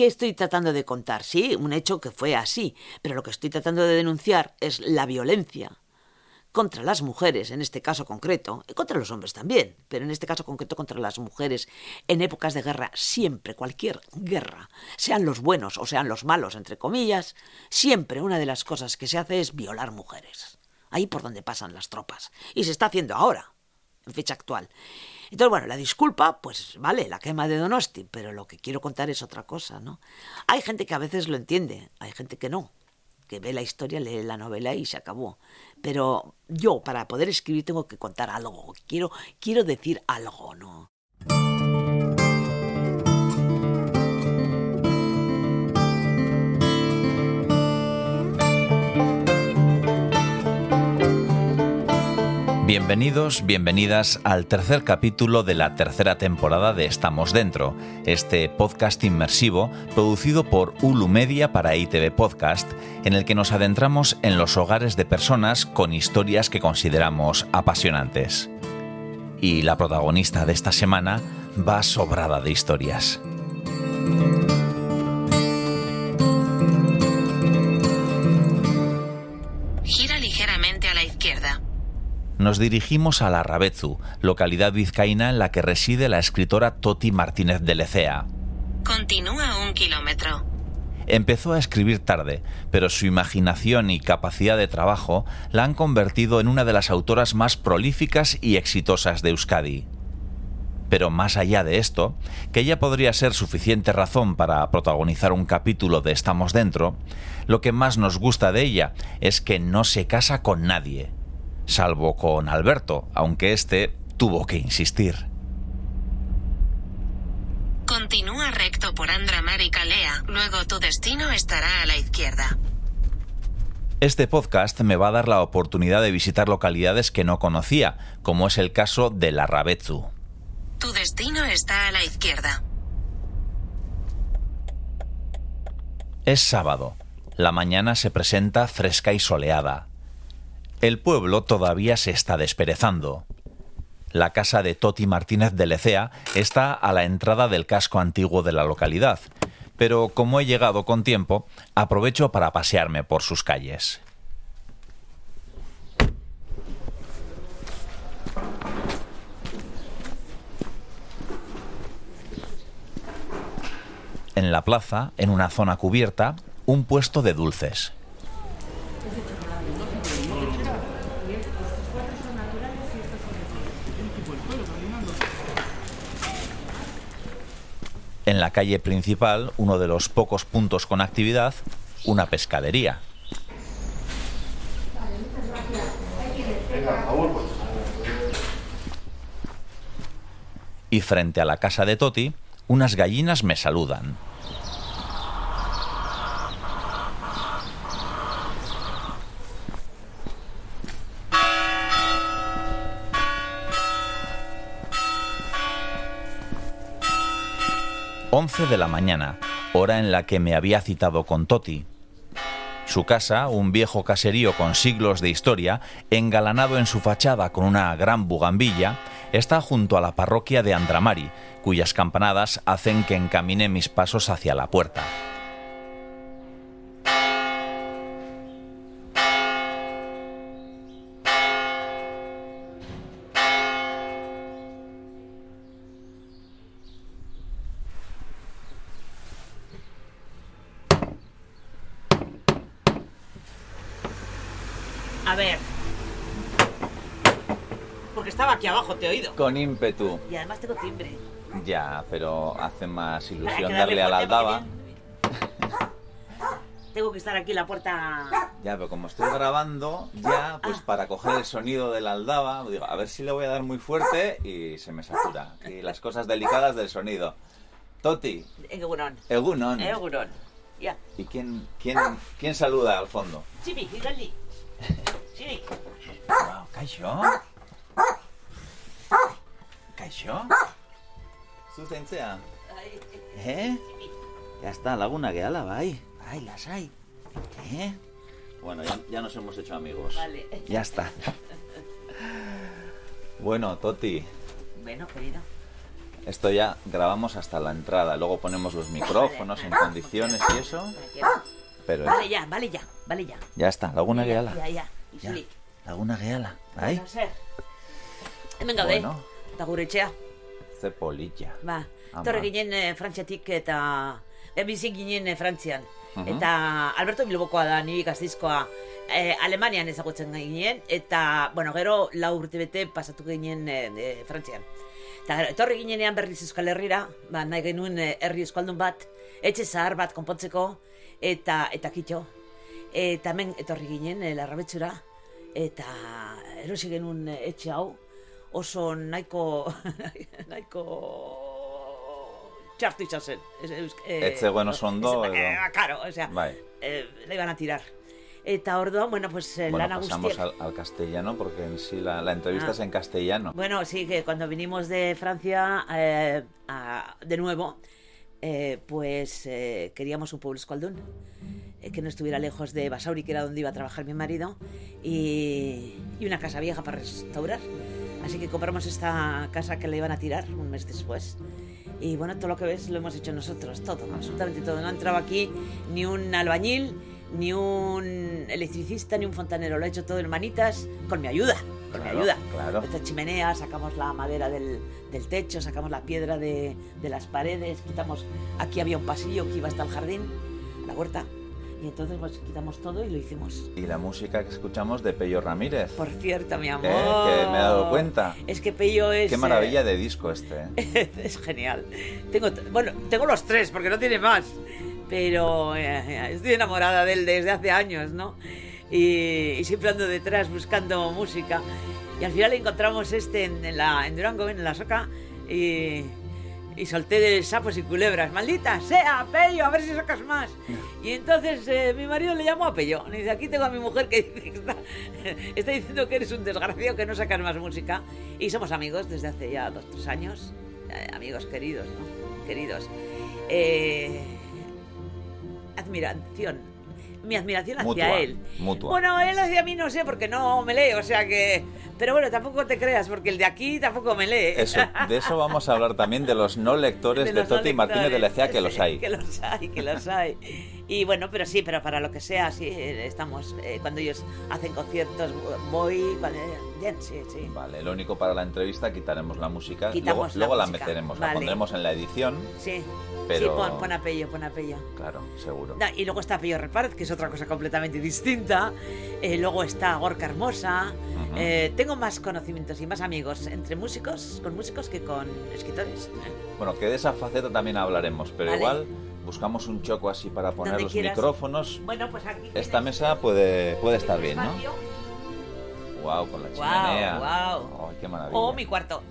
¿Qué estoy tratando de contar? Sí, un hecho que fue así, pero lo que estoy tratando de denunciar es la violencia contra las mujeres, en este caso concreto, y contra los hombres también, pero en este caso concreto contra las mujeres, en épocas de guerra, siempre, cualquier guerra, sean los buenos o sean los malos, entre comillas, siempre una de las cosas que se hace es violar mujeres. Ahí por donde pasan las tropas. Y se está haciendo ahora, en fecha actual. Entonces, bueno, la disculpa, pues vale, la quema de Donosti, pero lo que quiero contar es otra cosa, ¿no? Hay gente que a veces lo entiende, hay gente que no que ve la historia, lee la novela y se acabó. Pero yo, para poder escribir, tengo que contar algo. Quiero, quiero decir algo, ¿no? Bienvenidos, bienvenidas al tercer capítulo de la tercera temporada de Estamos Dentro, este podcast inmersivo producido por Ulu Media para ITV Podcast, en el que nos adentramos en los hogares de personas con historias que consideramos apasionantes. Y la protagonista de esta semana va sobrada de historias. Nos dirigimos a la Rabezu, localidad vizcaína en la que reside la escritora Toti Martínez de Lecea. Continúa un kilómetro. Empezó a escribir tarde, pero su imaginación y capacidad de trabajo la han convertido en una de las autoras más prolíficas y exitosas de Euskadi. Pero más allá de esto, que ya podría ser suficiente razón para protagonizar un capítulo de Estamos dentro, lo que más nos gusta de ella es que no se casa con nadie salvo con Alberto, aunque este tuvo que insistir. Continúa recto por Andramar y Calea, luego tu destino estará a la izquierda. Este podcast me va a dar la oportunidad de visitar localidades que no conocía, como es el caso de la Rabezu. Tu destino está a la izquierda. Es sábado. La mañana se presenta fresca y soleada. El pueblo todavía se está desperezando. La casa de Toti Martínez de Lecea está a la entrada del casco antiguo de la localidad, pero como he llegado con tiempo, aprovecho para pasearme por sus calles. En la plaza, en una zona cubierta, un puesto de dulces. En la calle principal, uno de los pocos puntos con actividad, una pescadería. Y frente a la casa de Toti, unas gallinas me saludan. 11 de la mañana, hora en la que me había citado con Toti. Su casa, un viejo caserío con siglos de historia, engalanado en su fachada con una gran bugambilla, está junto a la parroquia de Andramari, cuyas campanadas hacen que encamine mis pasos hacia la puerta. Con ímpetu. Y además tengo timbre. Ya, pero hace más ilusión darle a la aldaba. Tengo que estar aquí en la puerta. Ya, pero como estoy grabando, ya, pues ah. para coger el sonido de la aldaba, digo, a ver si le voy a dar muy fuerte y se me satura. Y las cosas delicadas del sonido. Toti. Egunon. Egunon. Egunon. Ya. ¿Y quién, quién, quién saluda al fondo? Chipi, Sí. Wow, kaixo? Kaixo? Zuzentzea? Eh? Ya está, laguna que ala, bai. Bai, lasai. ¿Eh? Bueno, ya, ya nos hemos hecho amigos. Vale. Ya está. Bueno, Toti. Bueno, querido. Esto ya grabamos hasta la entrada, luego ponemos los micrófonos en condiciones y eso. Pero Vale ya, vale ya, vale ya. ya está, Laguna Gehala. Ya, ya. Ya. Laguna Gehala. Ahí. Bueno, eta gure etxea. Ze polilla. Ba, torre ginen eh, Frantziatik eta e, bizi ginen eh, Frantzian. Mhm. Eta Alberto Bilbokoa da, niri gaztizkoa eh, Alemanian ezagutzen ginen, eta, bueno, gero lau urte bete pasatu ginen eh, eh, Frantzian. Eta etorri ginenean berriz Euskal Herrira, ba, nahi genuen eh, herri euskaldun bat, etxe zahar bat konpontzeko, eta, eta kitxo. Eta hemen etorri ginen, eh, larrabetsura, eta erosi genuen eh, etxe hau, oso nahiko, nahiko txartu izan zen. Ez, eh, zegoen oso ondo, ez- eh, edo? Claro, o sea, Bai. eh, le iban a tirar. Eta orduan, bueno, pues eh, Bueno, lana pasamos al, al castellano porque en sí la, la entrevista Ah. es en castellano. Bueno, sí, que cuando vinimos de Francia eh, a- de nuevo, eh, pues eh, queríamos un pueblo escualdún, eh, que no estuviera lejos de Basauri, que era donde iba a trabajar mi marido, y, y una casa vieja para restaurar. Así que compramos esta casa que le iban a tirar un mes después. Y bueno, todo lo que ves lo hemos hecho nosotros, todo, absolutamente todo. No ha entrado aquí ni un albañil, ni un electricista, ni un fontanero. Lo ha hecho todo en manitas, con mi ayuda, con Claro, mi ayuda. claro. Esta chimenea, sacamos la madera del, del techo, sacamos la piedra de, de las paredes, quitamos... Aquí había un pasillo que iba hasta el jardín, la huerta. Y entonces pues quitamos todo y lo hicimos. Y la música que escuchamos de Pello Ramírez. Por cierto, mi amor. Eh, que me he dado cuenta. Es que Pello es... Qué eh, maravilla de disco este. ¿eh? es genial. Tengo, bueno, tengo los tres porque no tiene más. Pero eh, estoy enamorada de él desde hace años, ¿no? Y, y siempre ando detrás buscando música. Y al final encontramos este en, en la, en Durango, en la soca, y, y solté de sapos y culebras. ¡Maldita sea, Pello! A ver si sacas más. Y entonces eh, mi marido le llamó a Pello. Le dice, aquí tengo a mi mujer que dice que está, está diciendo que eres un desgraciado, que no sacas más música. Y somos amigos desde hace ya dos, tres años. Eh, amigos queridos, ¿no? Queridos. Eh, admiración. Mi admiración hacia Mutua, él. mutua. Bueno, él hacia mí no sé porque no me lee, o sea que... Pero bueno, tampoco te creas porque el de aquí tampoco me lee. Eso, de eso vamos a hablar también, de los no lectores de, no Toti Martínez de. Lecea, que los hay. Que los hay, que los hay. Y bueno, pero sí, pero para lo que sea, sí, eh, estamos. eh, cuando ellos hacen conciertos, voy. Cuando, bien, sí, sí. Vale, lo único para la entrevista quitaremos la música, Quitamos luego, la luego la música, meteremos, la vale. pondremos en la edición, Sí, Pero- sí pon, pon apello, pon apello. claro, seguro. Y luego está Pello Repárez, que es otra cosa completamente distinta. Eh, luego está Gorka Hermosa. Eh, tengo más conocimientos y más amigos entre músicos, con músicos que con escritores. Bueno, que de esa faceta también hablaremos, pero Vale. igual buscamos un choco así para poner Donde los quieras. micrófonos. Bueno, pues aquí. Esta mesa puede, puede estar bien, ¿no? espacio. Wow, con la chimenea. guau. Ay, qué maravilla. O mi cuarto.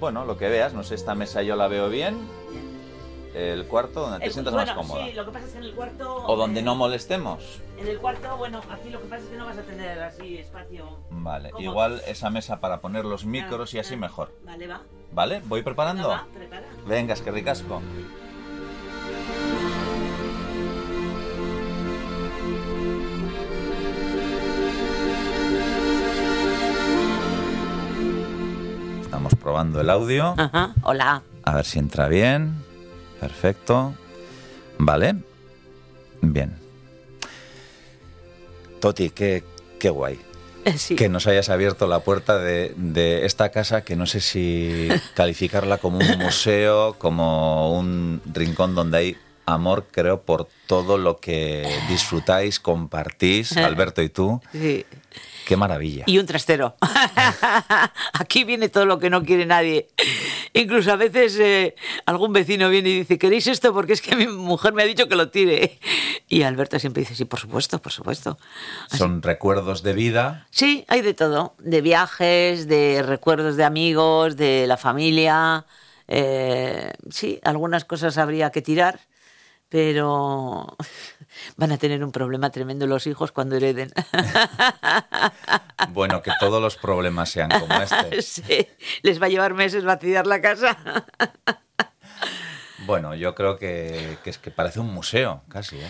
Bueno, lo que veas, no sé, esta mesa yo la veo bien. El cuarto, donde te El- sientas bueno, más cómoda. Sí, lo que pasa es que en el cuarto. O donde no molestemos. En el cuarto, bueno, aquí lo que pasa es que no vas a tener así espacio. Vale, ¿Cómo? igual esa mesa para poner los micros y así Ah, mejor. Vale, va. ¿Vale? ¿Voy preparando? Va, prepara. Venga, es que ricasco. Probando el audio. Ajá, hola. A ver si entra bien. Perfecto. Vale. Bien. Toti, qué, qué guay. Sí. Que nos hayas abierto la puerta de, de esta casa que no sé si calificarla como un museo, como un rincón donde hay amor, creo, por todo lo que disfrutáis, compartís, Alberto y tú. Sí. Qué maravilla. Y un trastero. Aquí viene todo lo que no quiere nadie. Incluso a veces eh, algún vecino viene y dice, ¿queréis esto? Porque es que mi mujer me ha dicho que lo tire. Y Alberto siempre dice, sí, por supuesto, por supuesto. Así- Son recuerdos de vida. Sí, hay de todo. De viajes, de recuerdos de amigos, de la familia. Eh, sí, algunas cosas habría que tirar, pero van a tener un problema tremendo los hijos cuando hereden. Bueno, que todos los problemas sean como este. Sí, les va a llevar meses vaciar la casa. Bueno, yo creo que, que es que parece un museo, casi. ¿eh?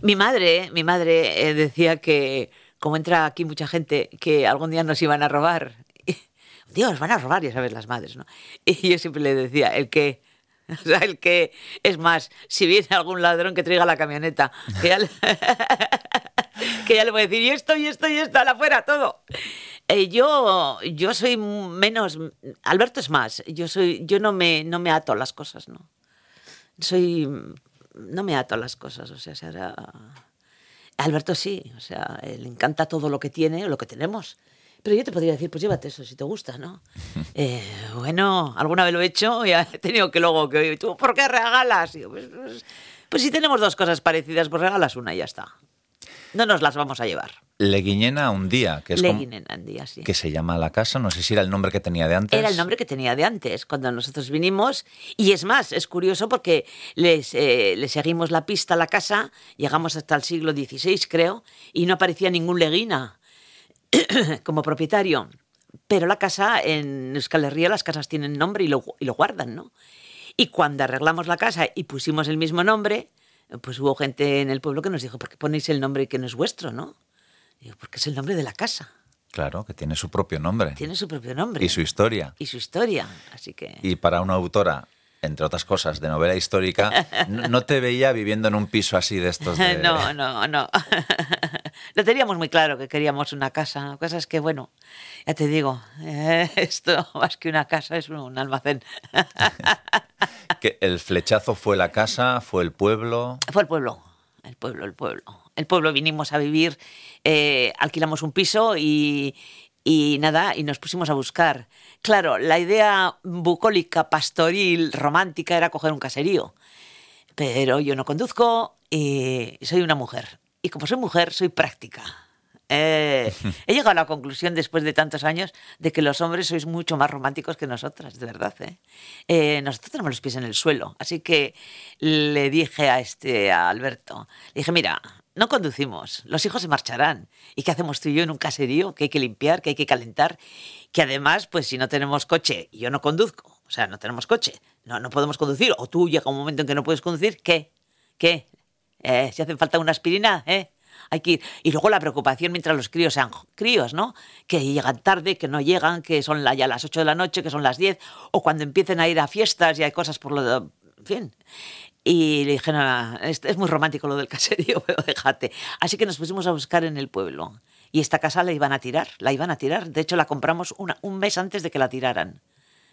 Mi madre, mi madre eh, decía que como entra aquí mucha gente, que algún día nos iban a robar. Dios, van a robar, ya sabes, las madres, ¿no? Y yo siempre le decía, el que, o sea, el que, es más, si viene algún ladrón que traiga la camioneta, que ya le, voy a decir, y esto, y esto, y esto, a la fuera, todo. Eh, yo, yo soy menos, Alberto es más, yo soy, yo no me, no me ato a las cosas, ¿no? Soy, no me ato a las cosas, o sea, será... Alberto sí, o sea, le encanta todo lo que tiene, lo que tenemos. Pero yo te podría decir, pues llévate eso si te gusta, ¿no? Eh, bueno, alguna vez lo he hecho y he tenido que luego que tú, ¿por qué regalas? Pues, pues, pues, si tenemos dos cosas parecidas, pues regalas una y ya está. No nos las vamos a llevar. Leguiñena un día, que es Leguiñena un día, sí. que se llama la casa, no sé si era el nombre que tenía de antes. Era el nombre que tenía de antes, cuando nosotros vinimos. Y es más, es curioso porque les, eh, le seguimos la pista a la casa, llegamos hasta el siglo XVI, creo, y no aparecía ningún Leguina como propietario. Pero la casa, en Euskal Herria, las casas tienen nombre y lo, y lo guardan, ¿no? Y cuando arreglamos la casa y pusimos el mismo nombre, pues hubo gente en el pueblo que nos dijo, ¿por qué ponéis el nombre que no es vuestro, no? Digo, porque es el nombre de la casa. Claro, que tiene su propio nombre. Tiene su propio nombre. Y su historia. Y su historia, así que... Y para una autora entre otras cosas, de novela histórica, no, te veía viviendo en un piso así de estos de... No, no, no. Lo teníamos muy claro que queríamos una casa. Cosas que, bueno, ya te digo, eh, esto más que una casa es un almacén. que ¿El flechazo fue la casa? ¿Fue el pueblo? Fue el pueblo, el pueblo, el pueblo. El pueblo vinimos a vivir, eh, alquilamos un piso y, y nada, y nos pusimos a buscar. Claro, la idea bucólica, pastoril, romántica era coger un caserío. Pero yo no conduzco y soy una mujer. Y como soy mujer, soy práctica. Eh, he llegado a la conclusión después de tantos años de que los hombres sois mucho más románticos que nosotras, de verdad. ¿eh? Eh, nosotros tenemos los pies en el suelo, así que le dije a este a Alberto, le dije, mira, no conducimos, los hijos se marcharán. ¿Y qué hacemos tú y yo en un caserío que hay que limpiar, que hay que calentar? Que además, pues si no tenemos coche y yo no conduzco, o sea, no tenemos coche, no, no podemos conducir, o tú llega un momento en que no puedes conducir, ¿qué? ¿Qué? Si hacen falta una aspirina, ¿eh? hay que ir. Y luego la preocupación mientras los críos sean críos, ¿no? Que llegan tarde, que no llegan, que son ya las 8 de la noche, que son las 10, o cuando empiecen a ir a fiestas y hay cosas por lo de... En fin. Y le dije, no, es, es, muy romántico lo del caserío, pero déjate. Así que nos pusimos a buscar en el pueblo. Y esta casa la iban a tirar, la iban a tirar. De hecho, la compramos una, un mes antes de que la tiraran,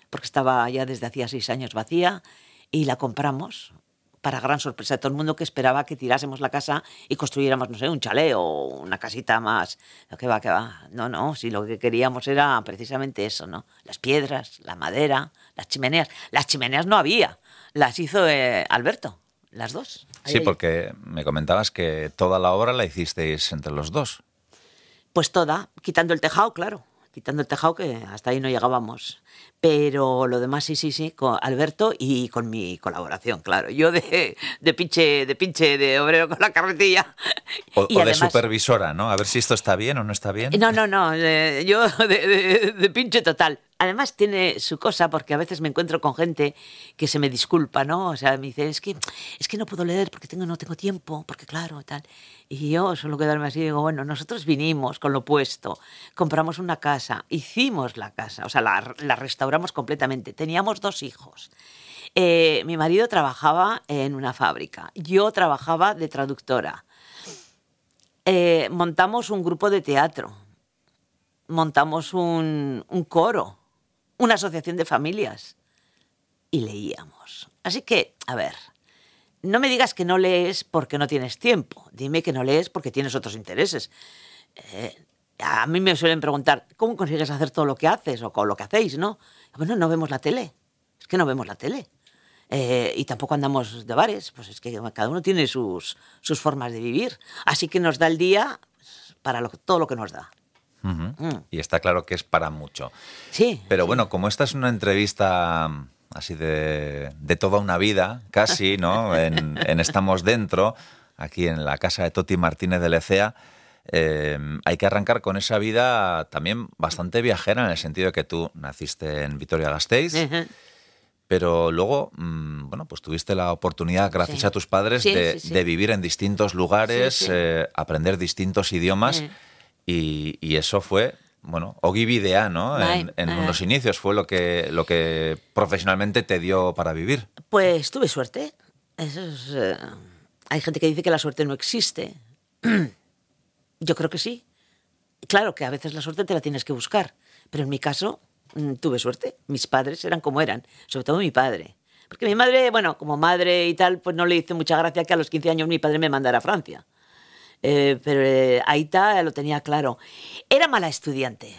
porque estaba ya desde hacía seis años vacía, y la compramos para gran sorpresa de todo el mundo que esperaba que tirásemos la casa y construyéramos, no sé, un chalet o una casita más. ¿Qué va, qué va? No, no, si lo que queríamos era precisamente eso, ¿no? Las piedras, la madera, las chimeneas. Las chimeneas no había, las hizo eh, Alberto, las dos. Ahí, sí, ahí. porque me comentabas que toda la obra la hicisteis entre los dos. Pues toda, quitando el tejado, claro quitando el tejado que hasta ahí no llegábamos. Pero lo demás sí, sí, sí, con Alberto y con mi colaboración, claro. Yo de, de pinche, de pinche, de obrero con la carretilla. O, y o además, de supervisora, ¿no? A ver si esto está bien o no está bien. No, no, no, eh, yo de, de, de pinche total. Además tiene su cosa porque a veces me encuentro con gente que se me disculpa, ¿no? O sea, me dice, es que, es que no puedo leer porque no tengo tiempo, porque claro, tal. Y yo suelo quedarme así y digo, bueno, nosotros vinimos con lo puesto, compramos una casa, hicimos la casa, o sea, la, restauramos completamente. Teníamos dos hijos. Eh, mi marido trabajaba en una fábrica, yo trabajaba de traductora. Eh, montamos un grupo de teatro, montamos un coro una asociación de familias y leíamos. Así que, a ver, no me digas que no lees porque no tienes tiempo, dime que no lees porque tienes otros intereses. Eh, a mí me suelen preguntar, ¿cómo consigues hacer todo lo que haces o con lo que hacéis, no? Bueno, no vemos la tele, es que no vemos la tele. Eh, y tampoco andamos de bares, pues es que cada uno tiene sus, sus formas de vivir. Así que nos da el día para todo lo que nos da. Uh -huh. mm. Y está claro que es para mucho. Sí. Pero sí. bueno, como esta es una entrevista así de, de toda una vida, casi, ¿no? En, en, Estamos Dentro, aquí en la casa de Toti Martínez de Lecea, eh, hay que arrancar con esa vida también bastante viajera, en el sentido de que tú naciste en Vitoria-Gasteiz. Uh -huh. Pero luego, mmm, bueno, pues tuviste la oportunidad, gracias sí. a tus padres, sí, de, sí, de, vivir en distintos lugares, eh, aprender distintos idiomas. Y, y, eso fue bueno, Ogibidea, ¿no? En, Bai, en eh. unos inicios fue lo que, lo que profesionalmente te dio para vivir. Pues tuve suerte. Eso es, eh, hay gente que dice que la suerte no existe. Yo creo que sí. Claro que a veces la suerte te la tienes que buscar, pero en mi caso mm, tuve suerte. Mis padres eran como eran, sobre todo mi padre. Porque mi madre, bueno, como madre y tal, pues no le hizo mucha gracia que a los 15 años mi padre me mandara a Francia. Eh, pero eh, Aita lo tenía claro. Era mala estudiante.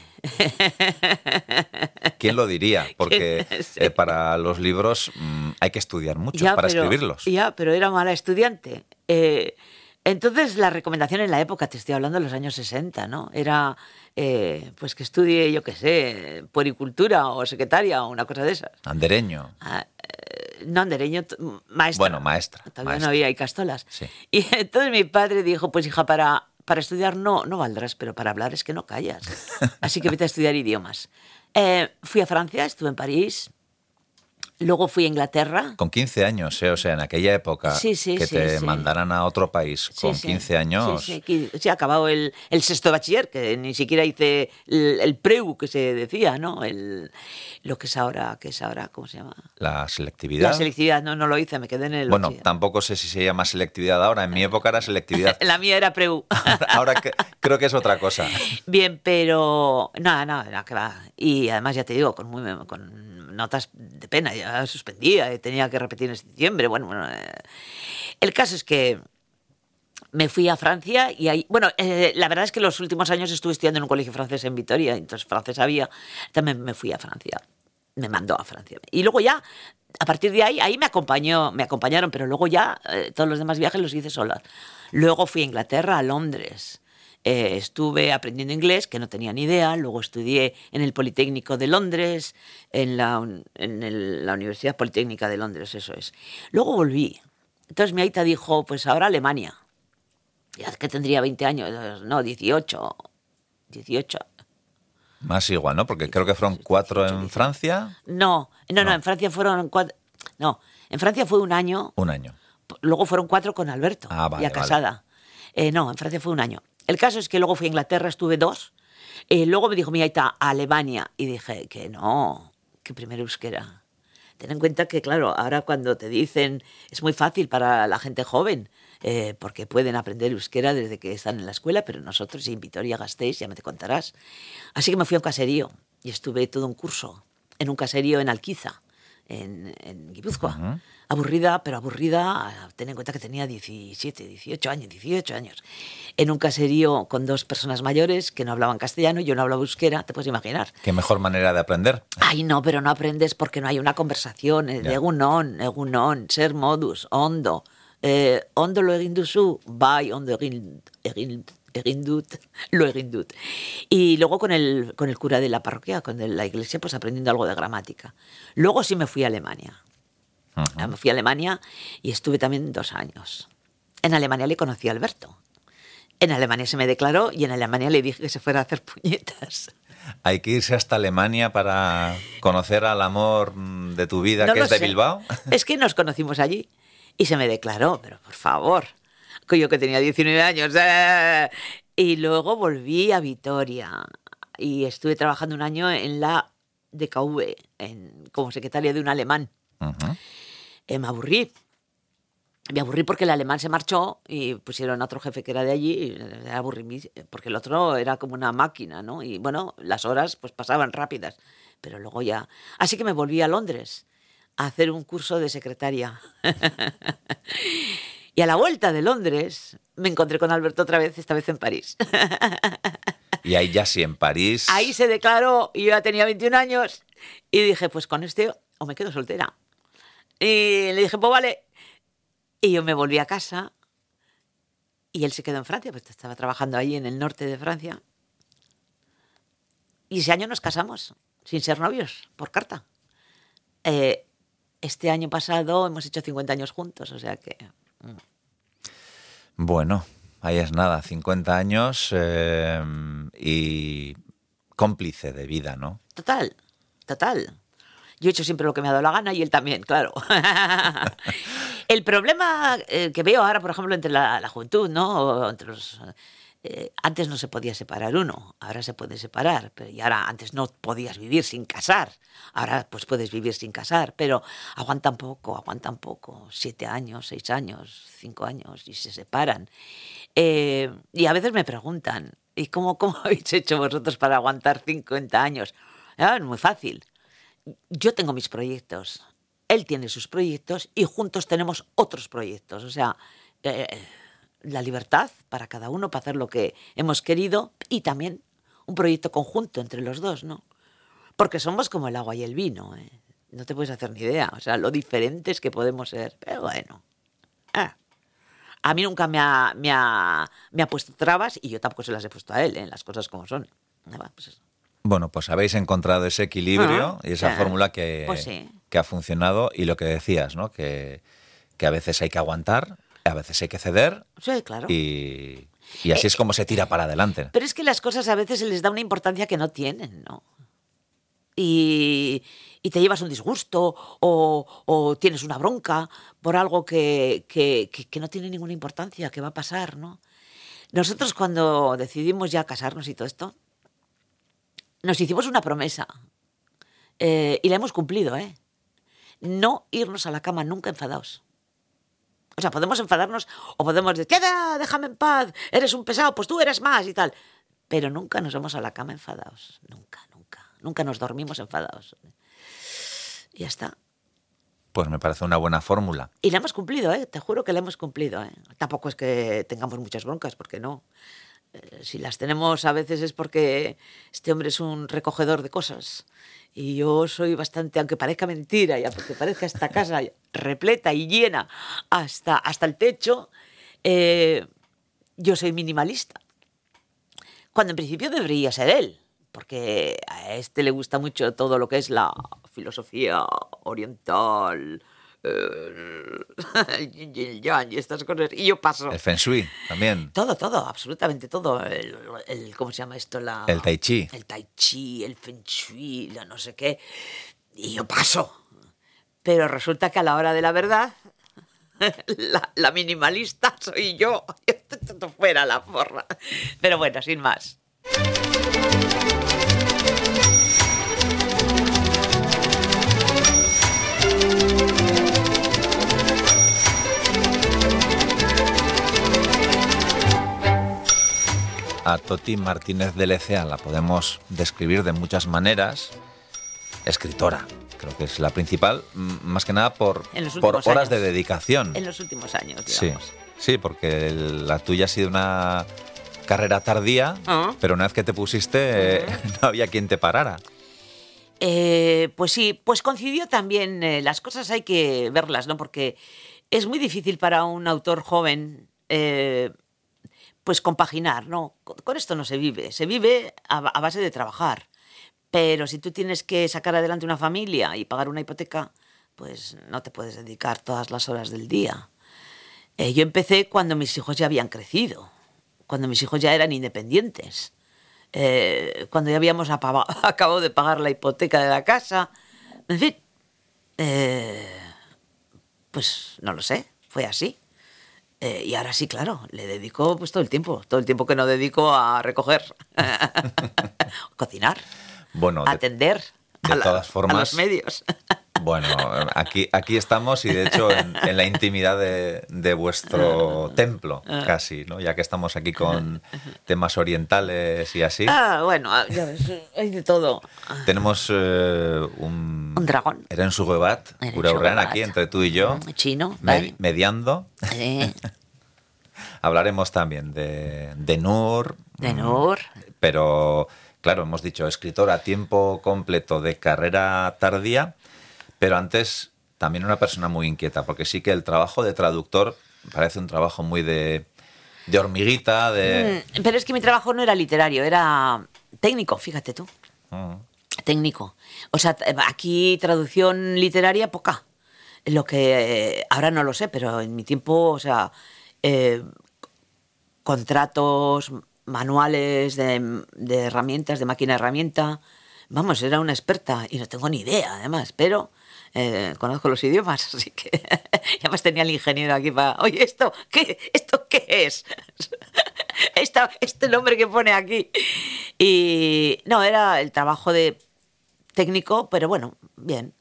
¿Quién lo diría? Porque Sí. eh, para los libros mm, hay que estudiar mucho Ya, para pero- escribirlos. Ya, pero era mala estudiante. Entonces, la recomendación en la época, te estoy hablando de los años 60, ¿no? Era, eh, pues que estudie, yo qué sé, puericultura o secretaria o una cosa de esas. Andereño. Ah, eh, no, andereño, maestra. Bueno, maestra, Todavía maestra. no había castolas. Sí. Y entonces mi padre dijo, pues hija, para, para estudiar no, no valdrás, pero para hablar es que no callas. Así que vete a estudiar idiomas. Eh, fui a Francia, estuve en París, luego fui a Inglaterra. Con 15 años, ¿eh? o sea, en aquella época Sí, sí, que sí, te mandaran a otro país con sí. 15 años, Sí, sí, acabado el, el sexto bachiller, que ni siquiera hice el, el preu que se decía, ¿no? El, lo que es ahora, que es ahora, ¿cómo se llama? la selectividad. La selectividad, no, no lo hice, me quedé en el bueno, bachiller. tampoco sé si se llama selectividad ahora. En mi época era selectividad. La mía era preu. ahora que- creo que es otra cosa. Bien, pero nada, nada, nada, que va. Y además ya te digo, con, muy, con notas de pena, ya suspendía, y tenía que repetir en. Bueno, bueno, eh, el caso es que me fui a Francia y ahí, bueno, eh, la verdad es que los últimos años estuve estudiando en un colegio francés en Vitoria, entonces francés había, también me fui a Francia, me mandó a Francia. Y luego ya, a partir de ahí, ahí me acompañó, me acompañaron, pero luego ya eh, todos los demás viajes los hice sola. Luego fui a Inglaterra, a Londres. Eh, estuve aprendiendo inglés, que no tenía ni idea, luego estudié en el Politécnico de Londres, en la, en el- la Universidad Politécnica de Londres, eso es. Luego volví. Entonces mi aita dijo, pues ahora Alemania. Ya que tendría 20 años, no, 18. 18. Más igual, ¿no? Porque creo que fueron cuatro en Francia, No, no, no, No. en Francia fueron cuatro. No, en Francia fue un año, un año. luego fueron cuatro con Alberto, Ah, vale, ya vale. casada. Eh, no, en Francia fue un año. El caso es que luego fui a Inglaterra, estuve dos. Eh, luego me dijo mi aita a Alemania y dije que no, que primero euskera. Ten en cuenta que, claro, ahora cuando te dicen es muy fácil para la gente joven, eh, porque pueden aprender euskera desde que están en la escuela, pero nosotros en Vitoria Gasteiz ya me te contarás. Así que me fui a un caserío y estuve todo un curso en un caserío en Alquiza, en Guipúzcoa. Aburrida, pero aburrida, ten en cuenta que tenía 17, 18 años, 18 años. En un caserío con dos personas mayores que no hablaban castellano, yo no hablaba euskera, te puedes imaginar. Qué mejor manera de aprender. Ay, no, pero no aprendes porque no hay una conversación. eh, Ya. Egunon, egunon, ser modus, ondo. Eh, ondo lo egin duzu, bai, ondo egin, egin, egin dut, lo egin dut. Y luego con el, con el cura de la parroquia, con la iglesia, pues aprendiendo algo de gramática. Luego sí me fui a Alemania. Ujú. Me fui a Alemania y estuve también dos años. En Alemania le conocí a Alberto. En Alemania se me declaró y en Alemania le dije que se fuera a hacer puñetas. Hay que irse hasta Alemania para conocer al amor de tu vida, No que es de sé. Bilbao. Es que nos conocimos allí y se me declaró, pero por favor, que yo que tenía 19 años. ¡eh! Y luego volví a Vitoria y estuve trabajando un año en la DKV, en, como secretaria de un alemán. Ujú. Eh, me aburrí. Me aburrí porque el alemán se marchó y pusieron a otro jefe que era de allí y me aburrí mí- porque el otro era como una máquina, ¿no? Y bueno, las horas pues pasaban rápidas, pero luego ya... Así que me volví a Londres a hacer un curso de secretaria. y a la vuelta de Londres me encontré con Alberto otra vez, esta vez en París. Y ahí ya sí, en París. Ahí se declaró, y yo ya tenía 21 años, y dije, pues con este o me quedo soltera. Y le dije, pues vale. Y yo me volví a casa, y él se quedó en Francia, pues estaba trabajando ahí en el norte de Francia. Y ese año nos casamos, sin ser novios, por carta. Eh, este año pasado hemos hecho 50 años juntos, o sea que... Bueno, ahí es nada, 50 años eh, y cómplice de vida, ¿no? Total, total. Yo he hecho siempre lo que me ha dado la gana y él también, claro. el problema eh, que veo ahora, por ejemplo, entre la, la juventud, ¿no? O entre los, eh, antes no se podía separar uno, ahora se puede separar, pero y ahora antes no podías vivir sin casar, ahora pues puedes vivir sin casar, pero aguantan poco, aguantan poco, siete años, seis años, cinco años y se separan. Eh, y a veces me preguntan, ¿y cómo, cómo habéis hecho vosotros para aguantar 50 años? Ah, es muy fácil. Yo tengo mis proyectos, él tiene sus proyectos y juntos tenemos otros proyectos. O sea, eh, la libertad para cada uno para hacer lo que hemos querido y también un proyecto conjunto entre los dos, ¿no? Porque somos como el agua y el vino, ¿eh? No te puedes hacer ni idea, o sea, lo diferentes que podemos ser, pero bueno. Ah. A mí nunca me ha, me, ha, me ha puesto trabas y yo tampoco se las he puesto a él, ¿eh? las cosas como son. Pues bueno, pues habéis encontrado ese equilibrio y esa fórmula que, pues sí. que ha funcionado y lo que decías, ¿no? Que, que a veces hay que aguantar a veces hay que ceder. Sí, claro. Y, y así es como se tira para adelante. Pero es que las cosas a veces se les da una importancia que no tienen, ¿no? Y, y te llevas un disgusto o, o, tienes una bronca por algo que, que, que, no tiene ninguna importancia, que va a pasar, ¿no? Nosotros cuando decidimos ya casarnos y todo esto, nos hicimos una promesa eh, y la hemos cumplido, ¿eh? No irnos a la cama nunca enfadados. O sea, podemos enfadarnos o podemos decir, déjame en paz, eres un pesado, pues tú eres más y tal. Pero nunca nos vamos a la cama enfadados. Nunca, nunca. Nunca nos dormimos enfadados. Y ya está. Pues me parece una buena fórmula. Y la hemos cumplido, ¿eh? Te juro que la hemos cumplido, ¿eh? Tampoco es que tengamos muchas broncas, porque no. Eh, si las tenemos a veces es porque este hombre es un recogedor de cosas. Y yo soy bastante, aunque parezca mentira, ya porque parezca esta casa repleta y llena hasta, hasta el techo, eh, yo soy minimalista. Cuando en principio debería ser él, porque a este le gusta mucho todo lo que es la filosofía oriental, el yin yang y estas cosas. Y yo paso. El feng shui también. Todo, todo, absolutamente todo. El, el, ¿Cómo se llama esto? La, el tai chi. El tai chi, el feng shui, la no sé qué. Y yo paso. Pero resulta que a la hora de la verdad, la, la minimalista soy yo. Fuera la porra. Pero bueno, sin más. A Toti Martínez de Lecea la podemos describir de muchas maneras. Escritora, creo que es la principal, más que nada por, por horas años. de dedicación. En los últimos años, digamos. Sí, sí porque la tuya ha sido una carrera tardía, uh -huh. pero una vez que te pusiste uh -huh. no había quien te parara. Eh, pues sí, pues coincidió también, eh, las cosas hay que verlas, ¿no? Porque es muy difícil para un autor joven eh, pues compaginar, ¿no? Con esto no se vive, se vive a, base de trabajar. Pero si tú tienes que sacar adelante una familia y pagar una hipoteca, pues no te puedes dedicar todas las horas del día. Eh, yo empecé cuando mis hijos ya habían crecido, cuando mis hijos ya eran independientes, eh, cuando ya habíamos acabado de pagar la hipoteca de la casa. En fin, eh, pues no lo sé, fue así. Eh, y ahora sí, claro, le dedico pues todo el tiempo, todo el tiempo que no dedico a recoger, cocinar, bueno, atender de, la, todas formas, a los medios. Bueno, aquí, aquí estamos y de hecho en, en la intimidad de, de, vuestro templo, casi, ¿no? Ya que estamos aquí con temas orientales y así. Ah, bueno, ya ves, hay de todo. Tenemos eh, un... Un dragón. Eren Sugebat, Uraurrean, aquí entre tú y yo. Chino. Med mediando. Sí. Hablaremos también de, de Nur. De Nur. Pero, claro, hemos dicho escritor a tiempo completo de carrera tardía. Pero antes también una persona muy inquieta, porque sí que el trabajo de traductor parece un trabajo muy de, de hormiguita, de... Mm, pero es que mi trabajo no era literario, era técnico, fíjate tú. Uh. Técnico. O sea, aquí traducción literaria poca. Lo que eh, ahora no lo sé, pero en mi tiempo, o sea, eh, contratos, manuales de, de herramientas, de máquina herramienta. Vamos, era una experta y no tengo ni idea, además, pero eh, conozco los idiomas, así que ya más tenía el ingeniero aquí para, oye, ¿esto qué, esto qué es? Esta- este nombre que pone aquí. Y no, era el trabajo de técnico, pero bueno, bien.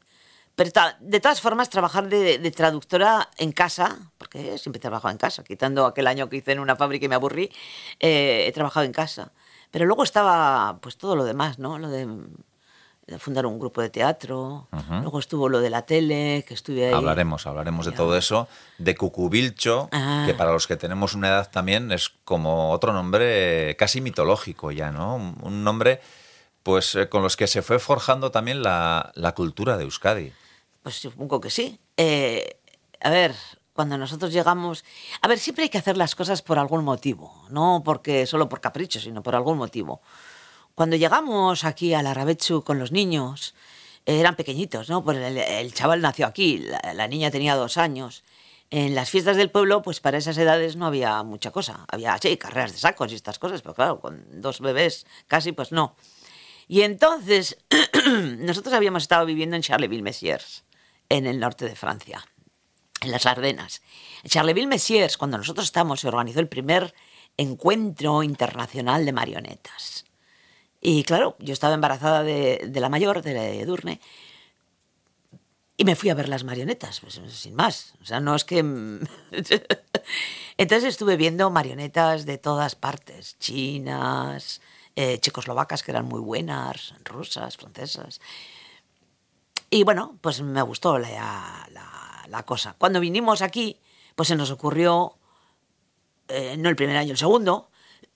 Pero de todas formas, trabajar de, de traductora en casa, porque siempre he trabajado en casa, quitando aquel año que hice en una fábrica y me aburrí, eh, he trabajado en casa. Pero luego estaba pues todo lo demás, ¿no? Lo de, de fundar un grupo de teatro, luego estuvo lo de la tele, que estuve ahí. Hablaremos, hablaremos de todo eso. De Cucubilcho, Ah. que para los que tenemos una edad también es como otro nombre casi mitológico ya, ¿no? Un, un nombre pues eh, con los que se fue forjando también la, la cultura de Euskadi. Pues supongo que sí. Eh, a ver, cuando nosotros llegamos... A ver, siempre hay que hacer las cosas por algún motivo, no porque solo por capricho, sino por algún motivo. Cuando llegamos aquí a la Rabechu con los niños, eh, eran pequeñitos, ¿no? Pues el, el chaval nació aquí, la, la niña tenía dos años. En las fiestas del pueblo, pues para esas edades no había mucha cosa. Había, sí, carreras de sacos y estas cosas, pero claro, con dos bebés casi, pues no. Y entonces, nosotros habíamos estado viviendo en Charleville-Messieurs, en el norte de Francia, en las Ardenas. En Charleville-Messieurs, cuando nosotros estábamos, se organizó el primer encuentro internacional de marionetas. Y claro, yo estaba embarazada de, de la mayor, de Edurne, y me fui a ver las marionetas, pues, sin más. O sea, no es que... Entonces estuve viendo marionetas de todas partes, chinas, eh, checoslovacas, que eran muy buenas, rusas, francesas. Y bueno, pues me gustó la, la- cosa. Cuando vinimos aquí, pues se nos ocurrió, eh, no el primer año, el segundo,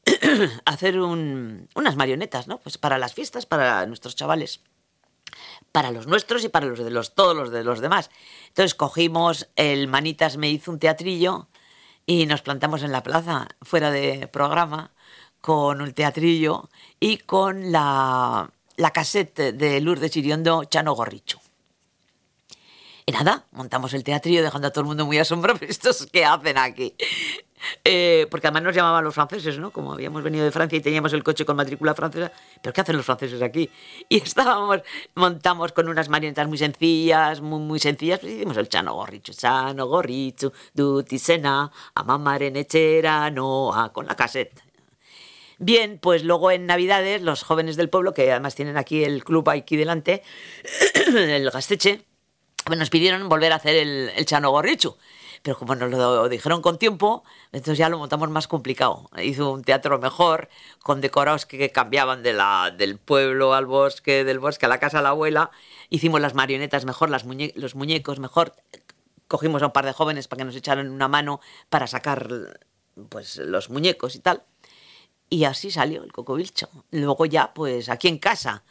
hacer un- unas marionetas, ¿no? Pues para las fiestas, para nuestros chavales para los nuestros y para los de los todos los de los demás. Entonces cogimos el Manitas me hizo un teatrillo y nos plantamos en la plaza fuera de programa con un teatrillo y con la la cassette de Lourdes Iriondo Chano Gorrichu. Y nada, montamos el teatrillo dejando a todo el mundo muy asombrado, pero estos qué hacen aquí. Eh, porque además nos llamaban los franceses, ¿no? Como habíamos venido de Francia y teníamos el coche con matrícula francesa, ¿pero qué hacen los franceses aquí? Y estábamos, montamos con unas marionetas muy sencillas, muy, muy sencillas, pues hicimos el chano gorrichu, chano gorrichu, duti sena, amamaren echera, noa, con la cassette. Bien, pues luego en Navidades los jóvenes del pueblo, que además tienen aquí el club aquí delante, el Gasteche, nos pidieron volver a hacer el, Chano Gorrichu. Pero como nos lo dijeron con tiempo, entonces ya lo montamos más complicado. Hizo un teatro mejor, con decorados que, que cambiaban de la, del pueblo al bosque, del bosque a la casa de la abuela. Hicimos las marionetas mejor, las muñe- los muñecos mejor. Cogimos a un par de jóvenes para que nos echaran una mano para sacar pues, los muñecos y tal. Y así salió el cocobilcho. Luego ya, pues aquí en casa,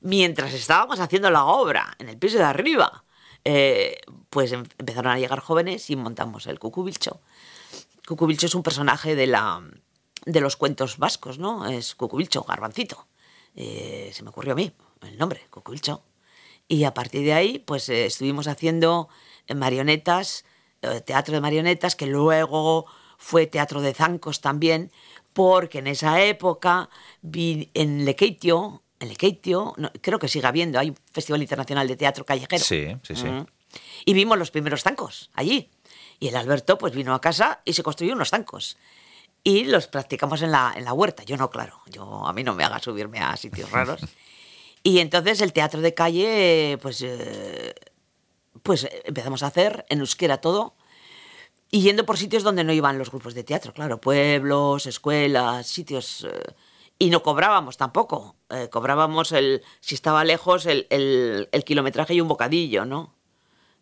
mientras estábamos haciendo la obra, en el piso de arriba, eh, pues em- empezaron a llegar jóvenes y montamos el cucubilcho. Cucubilcho es un personaje de, la, de los cuentos vascos, ¿no? Es Cucubilcho, garbancito. Eh, se me ocurrió a mí el nombre, Cucubilcho. Y a partir de ahí, pues eh, estuvimos haciendo eh, marionetas, teatro de marionetas, que luego fue teatro de zancos también, porque en esa época vi en Lekeitio, en Lekeitio, no, creo que sigue habiendo, hay un Festival Internacional de Teatro Callejero. Sí, sí, sí. Mm. Y vimos los primeros zancos allí. Y el Alberto pues vino a casa y se construyó unos zancos. Y los practicamos en la, en la huerta. Yo no, claro. Yo, a mí no me haga subirme a sitios raros. Y entonces el teatro de calle, pues, eh, pues empezamos a hacer en euskera todo. Y yendo por sitios donde no iban los grupos de teatro, claro, pueblos, escuelas, sitios. eh, y no cobrábamos tampoco. eh, cobrábamos, el, si estaba lejos, el, el- el kilometraje y un bocadillo, ¿no?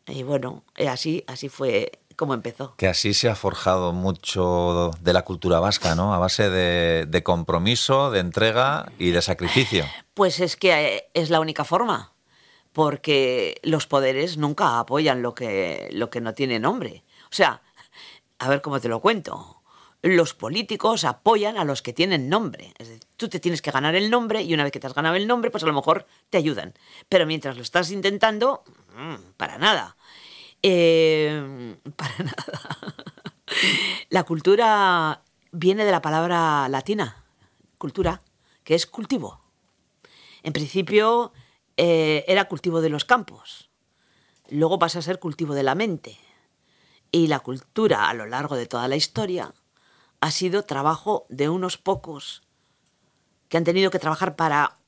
Y bueno, eh, así, así fue como empezó. Que así se ha forjado mucho de la cultura vasca, ¿no? A base de, de compromiso, de entrega y de sacrificio. Pues es que eh, es la única forma, porque los poderes nunca apoyan lo que, lo que no tiene nombre. O sea, a ver cómo te lo cuento. Los políticos apoyan a los que tienen nombre. Es decir, tú te tienes que ganar el nombre y una vez que te has ganado el nombre, pues a lo mejor te ayudan. Pero mientras lo estás intentando, mm, para nada. Eh, para nada. La cultura viene de la palabra latina, cultura, que es cultivo. En principio eh, era cultivo de los campos, luego pasa a ser cultivo de la mente. Y la cultura a lo largo de toda la historia ha sido trabajo de unos pocos que han tenido que trabajar para,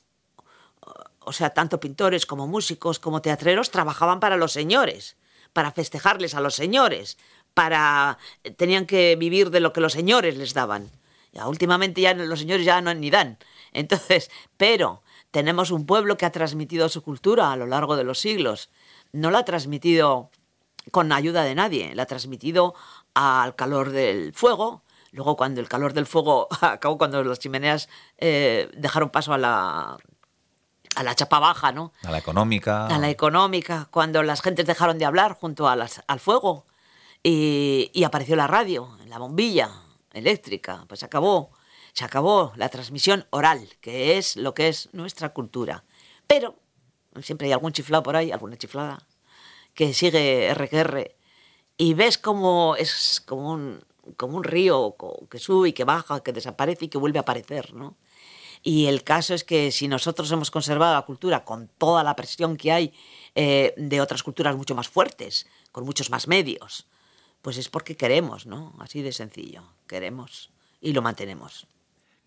o sea, tanto pintores como músicos como teatreros trabajaban para los señores, para festejarles a los señores, para tenían que vivir de lo que los señores les daban. Últimamente ya los señores ya no ni dan. Entonces, pero tenemos un pueblo que ha transmitido su cultura a lo largo de los siglos. No la ha transmitido con ayuda de nadie, la ha transmitido al calor del fuego. Luego, cuando el calor del fuego acabó, cuando las chimeneas eh, dejaron paso a la, a la chapa baja, ¿no? A la económica. A la económica, cuando las gentes dejaron de hablar junto a las, al fuego y, y apareció la radio, la bombilla eléctrica, pues acabó se acabó la transmisión oral, que es lo que es nuestra cultura. Pero siempre hay algún chiflado por ahí, alguna chiflada, que sigue RQR. Y ves como es como un, como un río que sube y que baja, que desaparece y que vuelve a aparecer, ¿no? Y el caso es que si nosotros hemos conservado la cultura con toda la presión que hay eh, de otras culturas mucho más fuertes, con muchos más medios, pues es porque queremos, ¿no? Así de sencillo, queremos y lo mantenemos.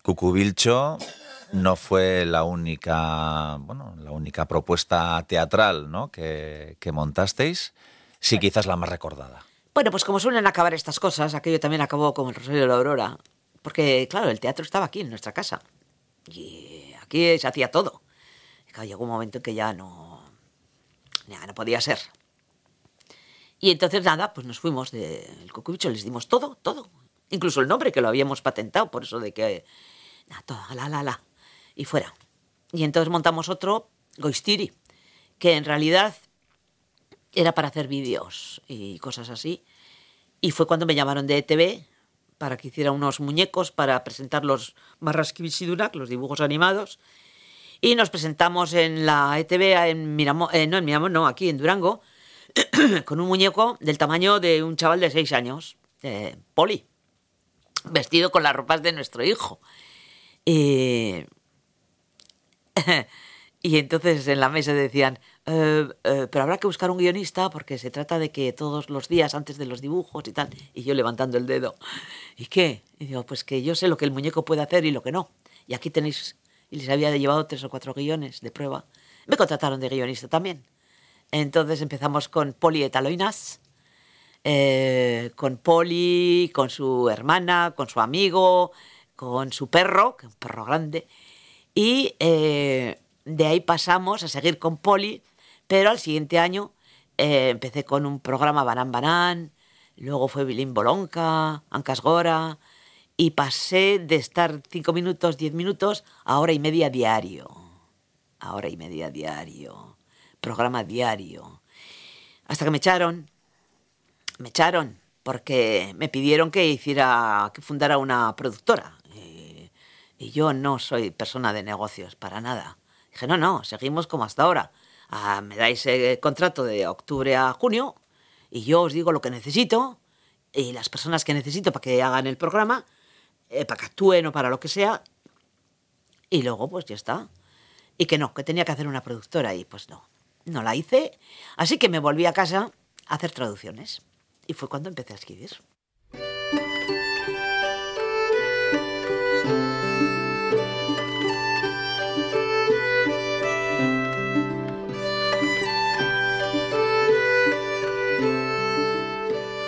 Cucubilcho no fue la única, bueno, la única propuesta teatral ¿no? que, montasteis, sí quizás la más recordada. Bueno, pues como suelen acabar estas cosas, aquello también acabó con el Rosario de la Aurora, porque claro, el teatro estaba aquí en nuestra casa y aquí se hacía todo. Y llegó un momento en que ya no, ya no podía ser. Y entonces nada, pues nos fuimos del Cucubilcho, les dimos todo, todo, incluso el nombre que lo habíamos patentado, por eso de que la, la, la, y fuera. Y entonces montamos otro, Goistiri, que en realidad era para hacer vídeos y cosas así. Y fue cuando me llamaron de ETV para que hiciera unos muñecos para presentar los Marraskibisidunak, los dibujos animados. Y nos presentamos en la ETV, en Miramón, eh, no en Miramón, no, aquí en Durango, con un muñeco del tamaño de un chaval de seis años, Poli, vestido con las ropas de nuestro hijo. Y, y entonces en la mesa decían, eh, eh, pero habrá que buscar un guionista porque se trata de que todos los días antes de los dibujos y tal, y yo levantando el dedo, ¿y qué? Y digo, pues que yo sé lo que el muñeco puede hacer y lo que no. Y aquí tenéis, y les había llevado tres o cuatro guiones de prueba. Me contrataron de guionista también. Entonces empezamos con Poli Etaloinas, eh, con Poli, con su hermana, con su amigo, con su perro, que es un perro grande, y eh, de ahí pasamos a seguir con Poli, pero al siguiente año eh, empecé con un programa Banán Banán, luego fue Bilín Bolonca, Ancas Gora, y pasé de estar cinco minutos, diez minutos a hora y media diario. A hora y media diario. Programa diario. Hasta que me echaron. Me echaron porque me pidieron que hiciera, que fundara una productora. Y yo no soy persona de negocios, para nada. Dije, no, no, seguimos como hasta ahora. Ah, me dais el contrato de octubre a junio y yo os digo lo que necesito y las personas que necesito para que hagan el programa, eh, para que actúen o para lo que sea. Y luego, pues ya está. Y que no, que tenía que hacer una productora y pues no, no la hice. Así que me volví a casa a hacer traducciones. Y fue cuando empecé a escribir.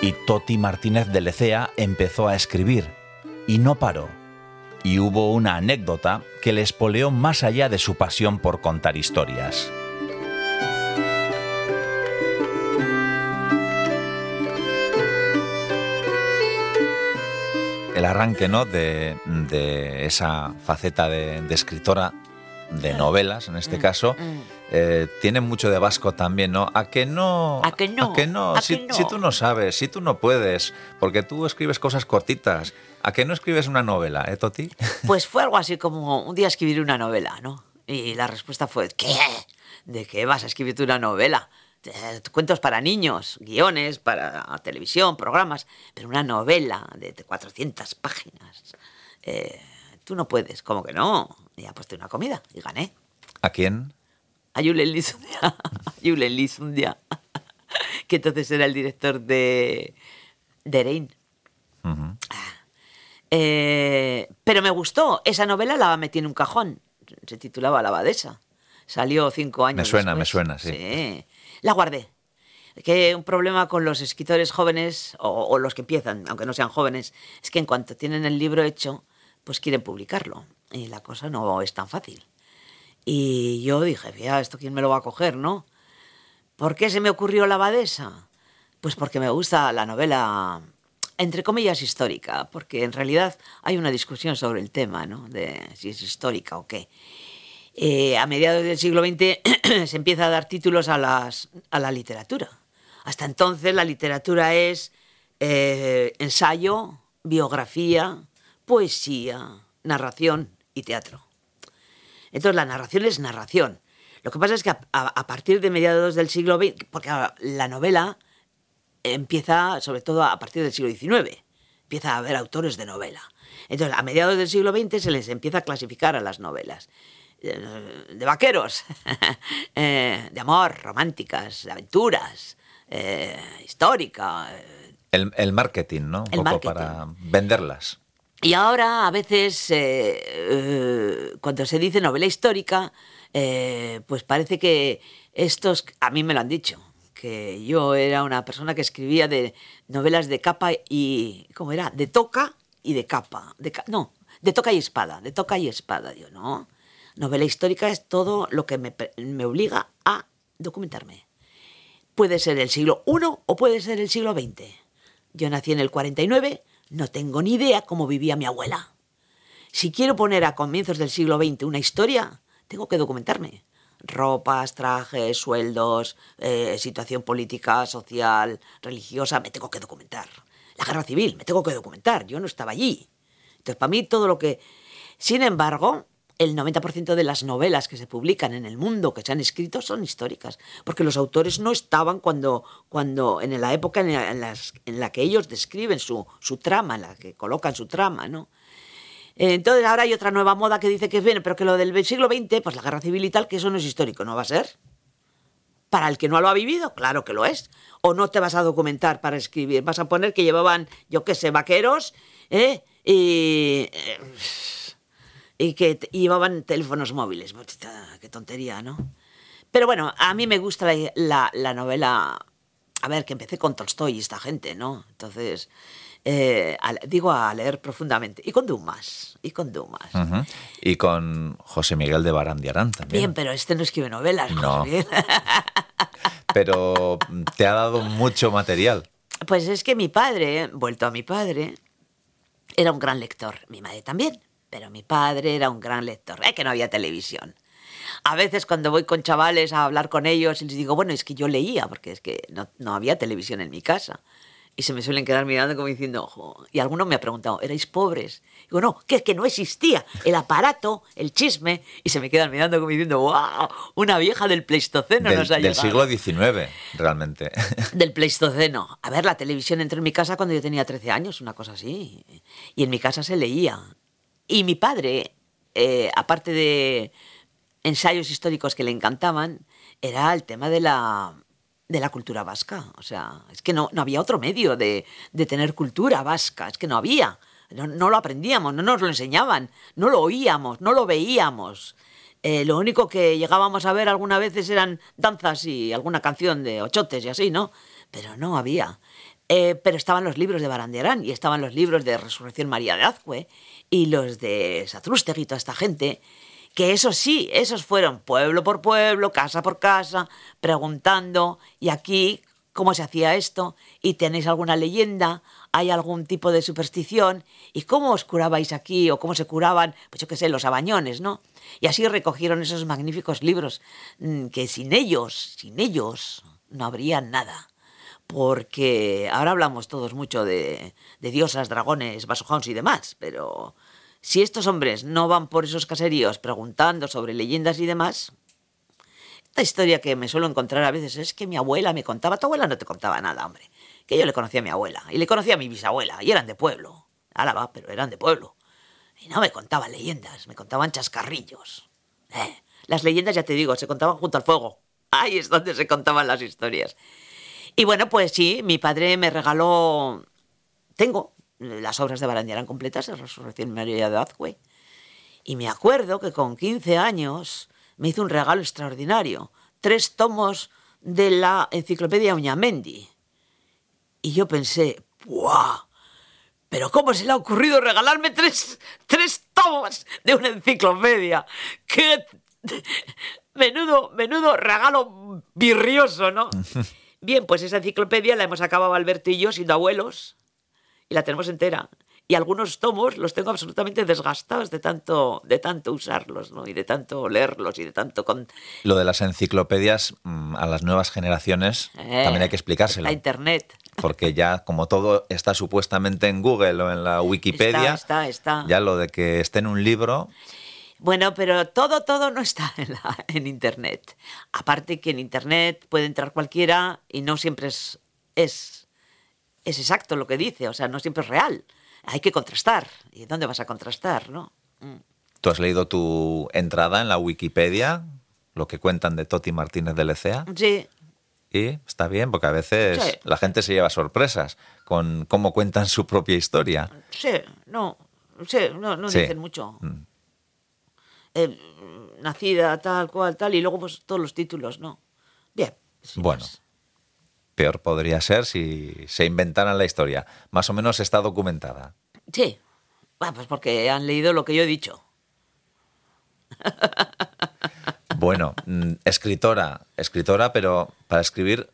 Y Toti Martínez de Lecea empezó a escribir, y no paró. Y hubo una anécdota que le espoleó más allá de su pasión por contar historias. El arranque ¿no? de, esa faceta de, de escritora de novelas, en este mm, caso, mm. Eh, tiene mucho de vasco también, ¿no? A que no. A que no. A que no. si, tú no sabes, si tú no puedes, porque tú escribes cosas cortitas. ¿A que no escribes una novela, eh, Toti? Pues fue algo así como un día escribir una novela, ¿no? Y la respuesta fue, ¿qué? ¿De qué vas a escribir una novela? Cuentos para niños, guiones para televisión, programas, pero una novela de 400 páginas. Eh, tú no puedes, ¿cómo que no? Y aposté una comida y gané. ¿A quién? a Julen Lizundia, que entonces era el director de, de Rein. Ah. Eh, pero me gustó. Esa novela la metí en un cajón. Se titulaba La Abadesa. Salió cinco años. Me suena, después. me suena, sí. Sí. La guardé. Que un problema con los escritores jóvenes, o, o los que empiezan, aunque no sean jóvenes, es que en cuanto tienen el libro hecho, pues quieren publicarlo. Y la cosa no es tan fácil. Y yo dije, ya, ¿esto quién me lo va a coger, no? ¿Por qué se me ocurrió la abadesa? Pues porque me gusta la novela, entre comillas, histórica, porque en realidad hay una discusión sobre el tema, ¿no? De si es histórica o qué. Eh, a mediados del siglo XX se empieza a dar títulos a, la literatura. Hasta entonces la literatura es eh, ensayo, biografía, poesía, narración y teatro. Entonces la narración es narración. Lo que pasa es que a, a- partir de mediados del siglo XX, porque la novela empieza sobre todo a partir del siglo XIX, empieza a haber autores de novela. Entonces a mediados del siglo XX se les empieza a clasificar a las novelas. Eh, De vaqueros, eh, de amor, románticas, de aventuras, eh, histórica, eh, El, el marketing, ¿no? Un El poco marketing. para venderlas. Y ahora, a veces, eh, eh, cuando se dice novela histórica, pues parece que estos, a mí me lo han dicho, que yo era una persona que escribía de novelas de capa y, ¿cómo era? De toca y de capa. De, no, de toca y espada, de toca y espada. Yo, no. Novela histórica es todo lo que me, obliga a documentarme. Puede ser el siglo I o puede ser el siglo XX. Yo nací en el 49, no tengo ni idea cómo vivía mi abuela. Si quiero poner a comienzos del siglo XX una historia, tengo que documentarme. Ropas, trajes, sueldos, eh, situación política, social, religiosa, me tengo que documentar. La guerra civil, me tengo que documentar. Yo no estaba allí. Entonces, para mí, todo lo que... Sin embargo, el 90% de las novelas que se publican en el mundo, que se han escrito, son históricas, porque los autores no estaban cuando, cuando en la época en la, en la que ellos describen su, su trama, en la que colocan su trama, ¿no? Entonces ahora hay otra nueva moda que dice que viene, pero que lo del siglo XX, pues la guerra civil y tal, que eso no es histórico, ¿no va a ser? Para el que no lo ha vivido, claro que lo es. O no te vas a documentar para escribir, vas a poner que llevaban, yo qué sé, vaqueros, ¿eh? Y, eh, y que llevaban teléfonos móviles. Qué tontería, ¿no? Pero bueno, a mí me gusta la, la- la novela. A ver, que empecé con Tolstoy y esta gente, ¿no? Entonces, eh, a- digo a leer profundamente. Y con Dumas, y con Dumas. Y con José Miguel de Barandiarán también. Bien, pero este no escribe novelas, No. José Miguel. Pero te ha dado mucho material. Pues es que mi padre, vuelto a mi padre, era un gran lector. Mi madre también, pero mi padre era un gran lector. Es que no había televisión. A veces cuando voy con chavales a hablar con ellos y les digo, bueno, es que yo leía, porque es que no, no había televisión en mi casa. Y se me suelen quedar mirando como diciendo, "Jo". y alguno me ha preguntado, ¿erais pobres? Digo, no, que es que no existía el aparato, el chisme, y se me quedan mirando como diciendo, wow, una vieja del Pleistoceno del nos ha del llegado". siglo XIX, realmente. Del Pleistoceno. A ver, la televisión entró en mi casa cuando yo tenía 13 años, una cosa así. Y en mi casa se leía. Y mi padre, eh, aparte de ensayos históricos que le encantaban, era el tema de la, de la cultura vasca. O sea, es que no, no había otro medio de, de tener cultura vasca. Es que no había. No, no lo aprendíamos, no nos lo enseñaban, no lo oíamos, no lo veíamos. Eh, lo único que llegábamos a ver algunas veces eran danzas y alguna canción de ochotes y así, ¿no? Pero no había. Eh, pero estaban los libros de Barandiarán y estaban los libros de Resurrección María de Azcue y los de Satrústegui y toda esta gente, que esos sí, esos fueron pueblo por pueblo, casa por casa, preguntando, y aquí, ¿cómo se hacía esto? ¿Y tenéis alguna leyenda? ¿Hay algún tipo de superstición? ¿Y cómo os curabais aquí? ¿O cómo se curaban? Pues yo qué sé, los abañones, ¿no? Y así recogieron esos magníficos libros, mm, que sin ellos, sin ellos, no habría nada porque ahora hablamos todos mucho de, diosas, dragones, vasohounds y demás, pero si estos hombres no van por esos caseríos preguntando sobre leyendas y demás, esta historia que me suelo encontrar a veces es que mi abuela me contaba, tu abuela no te contaba nada, hombre, que yo le conocía a mi abuela y le conocía a mi bisabuela y eran de pueblo, Álava, pero eran de pueblo. Y no me contaban leyendas, me contaban chascarrillos. Eh, las leyendas, ya te digo, se contaban junto al fuego. Ahí es donde se contaban las historias. Y bueno, pues sí, mi padre me regaló, tengo las obras de Barandiarán completas, la Resurrección María de Azcue. Y me acuerdo que con 15 años me hizo un regalo extraordinario, tres tomos de la enciclopedia Uñamendi. Y yo pensé, ¡buah! Pero ¿cómo se le ha ocurrido regalarme tres, tres tomos de una enciclopedia? ¡Qué menudo, menudo regalo virrioso, ¿no? Bien, pues esa enciclopedia la hemos acabado Alberto y yo siendo abuelos y la tenemos entera. Y algunos tomos los tengo absolutamente desgastados de tanto, de tanto usarlos, ¿no? Y de tanto leerlos y de tanto... Con... Lo de las enciclopedias mm, a las nuevas generaciones Eh, también hay que explicárselo. La internet. Porque ya como todo está supuestamente en Google o en la Wikipedia, Está, está, está. ya lo de que esté en un libro, Bueno, pero todo, todo no está en, la- en Internet. Aparte que en Internet puede entrar cualquiera y no siempre es, es, es exacto lo que dice, o sea, no siempre es real. Hay que contrastar. ¿Y dónde vas a contrastar, no? tú has leído tu entrada en la Wikipedia, lo que cuentan de Toti Martínez de Lecea, Sí, y está bien, porque a veces Sí. la gente se lleva sorpresas con cómo cuentan su propia historia. sí, no, sí, no, no Sí. dicen mucho. Eh, nacida, tal cual, tal, y luego pues todos los títulos, ¿no? Bien. sin Bueno. más. Peor podría ser si se inventaran la historia. Más o menos está documentada. Sí. Ah, pues porque han leído lo que yo he dicho. Bueno, mm, escritora, escritora, pero para escribir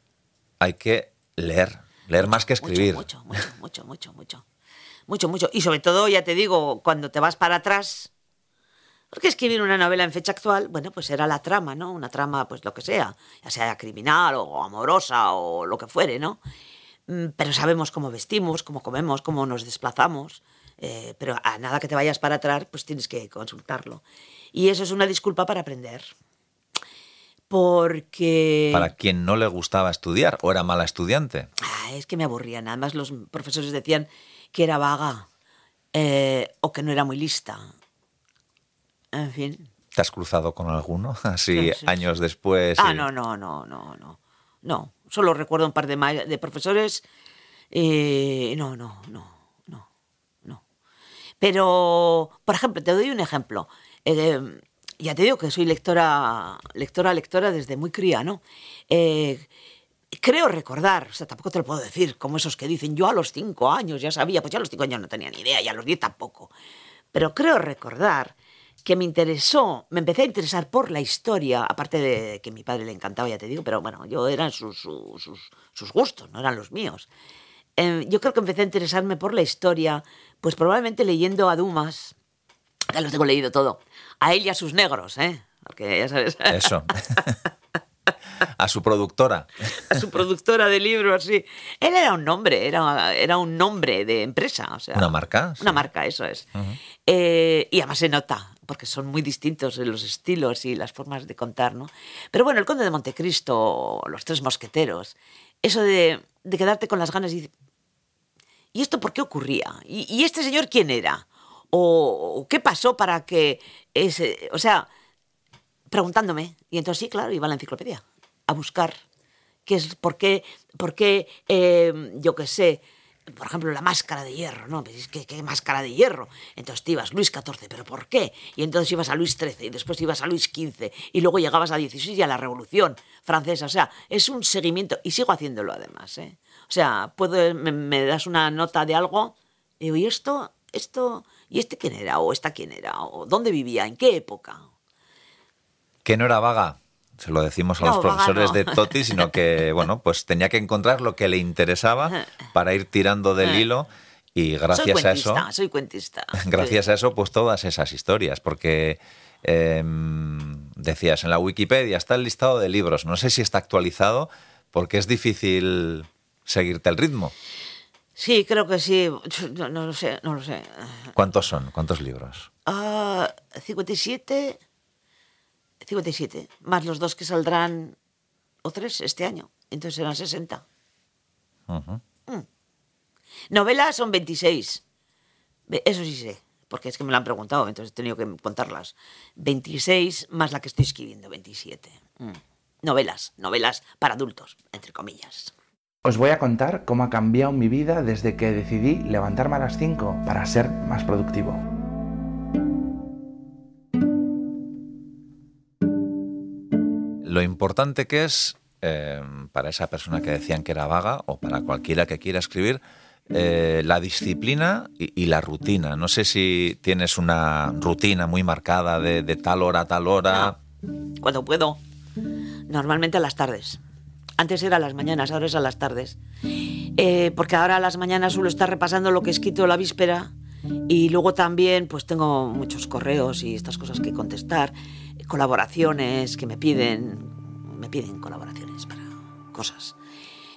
hay que leer, leer más que escribir. Mucho, mucho, mucho, mucho, mucho. Mucho, mucho. Y sobre todo, ya te digo, cuando te vas para atrás. Porque escribir una novela en fecha actual, bueno, pues era la trama, ¿no? Una trama, pues lo que sea, ya sea criminal o amorosa o lo que fuere, ¿no? Mm, Pero sabemos cómo vestimos, cómo comemos, cómo nos desplazamos. eh, pero a nada que te vayas para atrás, pues tienes que consultarlo. Y eso es una disculpa para aprender. Porque... Para quien no le gustaba estudiar o era mala estudiante. Ah, es que me aburrían. Además, los profesores decían que era vaga eh, o que no era muy lista. En fin. ¿Te has cruzado con alguno? Así Sí, sí, años después. Ah, y- no, no, no, no, no. No, solo recuerdo un par de, de profesores. eh, no, no, no, no, no. Pero, por ejemplo, te doy un ejemplo. Eh, ya te digo que soy lectora, lectora, lectora desde muy cría, ¿no? Eh, creo recordar, o sea, tampoco te lo puedo decir, como esos que dicen, yo a los cinco años ya sabía, pues ya a los cinco años no tenía ni idea, y a los diez tampoco. Pero creo recordar que me interesó, me empecé a interesar por la historia, aparte de que a mi padre le encantaba, ya te digo, pero bueno, yo eran sus, sus, sus- sus gustos, no eran los míos. Eh, yo creo que empecé a interesarme por la historia, pues probablemente leyendo a Dumas, ya lo tengo leído todo, a él y a sus negros, ¿eh? Porque ya sabes, Eso. a su productora. a su productora de libros, sí. Él era un nombre, era, era un nombre de empresa, o sea. ¿Una marca? Una Sí. marca, eso es. Eh, y además se nota, porque son muy distintos los estilos y las formas de contar, ¿no? Pero bueno, el Conde de Montecristo, Los Tres Mosqueteros, eso de, quedarte con las ganas y... ¿Y esto por qué ocurría? ¿Y, este señor quién era? ¿O, o qué pasó para que ese... O sea, preguntándome. Y entonces sí, claro, iba a la enciclopedia a buscar qué es, por qué, por qué eh, yo qué sé, por ejemplo, la máscara de hierro, ¿no? Dices, ¿qué, qué máscara de hierro? Entonces te ibas, Luis XIV, ¿pero por qué? Y entonces ibas a Luis XIII y después ibas a Luis XV y luego llegabas a 16 y a la Revolución Francesa. O sea, es un seguimiento y sigo haciéndolo además, ¿eh? O sea, puedo, me, me das una nota de algo y digo, ¿y esto? ¿Esto? ¿Y este quién era? ¿O esta quién era? ¿O dónde vivía? ¿En qué época? Que no era vaga. Se lo decimos a No, los profesores de Toti, sino que, bueno, pues tenía que encontrar lo que le interesaba para ir tirando del hilo y soy gracias a eso, soy cuentista. gracias a eso, pues todas esas historias, porque em, decías en la Wikipedia está el listado de libros, no sé si está actualizado porque es difícil seguirte el ritmo. Sí, creo que sí. No, no lo sé, no lo sé. ¿Cuántos son? ¿Cuántos libros? Ah, 57. 57. Más los dos que saldrán, o tres, este año. Entonces serán 60. Ujú. Novelas son 26. Ve, Eso sí sé, porque es que me lo han preguntado, entonces he tenido que contarlas. 26 más la que estoy escribiendo, 27. Mm. Novelas, novelas para adultos, entre comillas. Os voy a contar cómo ha cambiado mi vida desde que decidí levantarme a las 5 para ser más productivo. Lo importante que es eh, para esa persona que decían que era vaga o para cualquiera que quiera escribir, eh, la disciplina y, la rutina. No sé si tienes una rutina muy marcada de, de tal hora a tal hora. Cuando puedo. Normalmente a las tardes. Antes era a las mañanas, ahora es a las tardes. Eh, porque ahora a las mañanas suelo estar repasando lo que he escrito la víspera y luego también pues tengo muchos correos y estas cosas que contestar, colaboraciones que me piden, me piden colaboraciones para cosas.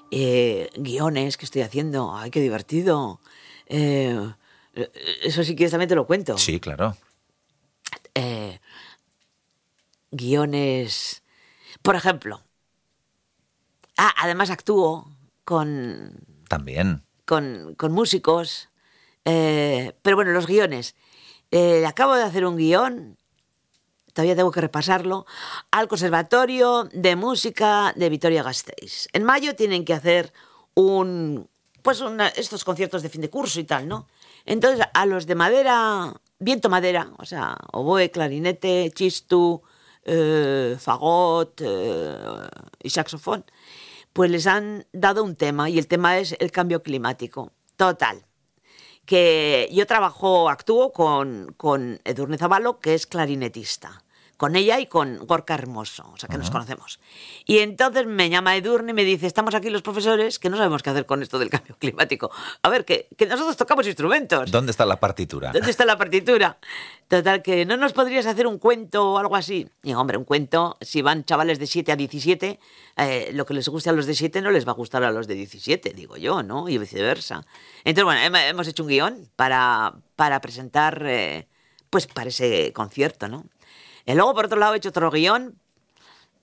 Eh, guiones que estoy haciendo, ay, qué divertido. Eh, eso sí quieres también te lo cuento. Sí, claro. Eh, guiones. Por ejemplo. Ah, además actúo con, También. con, con músicos. pero bueno, los guiones. Acabo de hacer un guion, todavía tengo que repasarlo, al Conservatorio de Música de Vitoria-Gasteiz. En mayo tienen que hacer un. Pues una- estos conciertos de fin de curso y tal, ¿no? Entonces, a los de madera, viento madera, o sea, oboe, clarinete, chistu, eh, fagot eh, y saxofón, pues les han dado un tema y el tema es el cambio climático. Total. Que yo trabajo, actúo con, con Edurne Zavalo, que es clarinetista. Con ella y con Gorka Hermoso, o sea que nos conocemos. Y entonces me llama Edurne y me dice, estamos aquí los profesores que no sabemos qué hacer con esto del cambio climático. A ver, que, que nosotros tocamos instrumentos. ¿Dónde está la partitura? ¿Dónde está la partitura? Total, que no nos podrías hacer un cuento o algo así. Y hombre, un cuento, si van chavales de 7 a 17, eh, lo que les guste a los de 7 no les va a gustar a los de 17, digo yo, ¿no? Y viceversa. Entonces, bueno, hem- hemos hecho un guion para, para presentar, eh, pues, para ese concierto, ¿no? Y luego, por otro lado, he hecho otro guion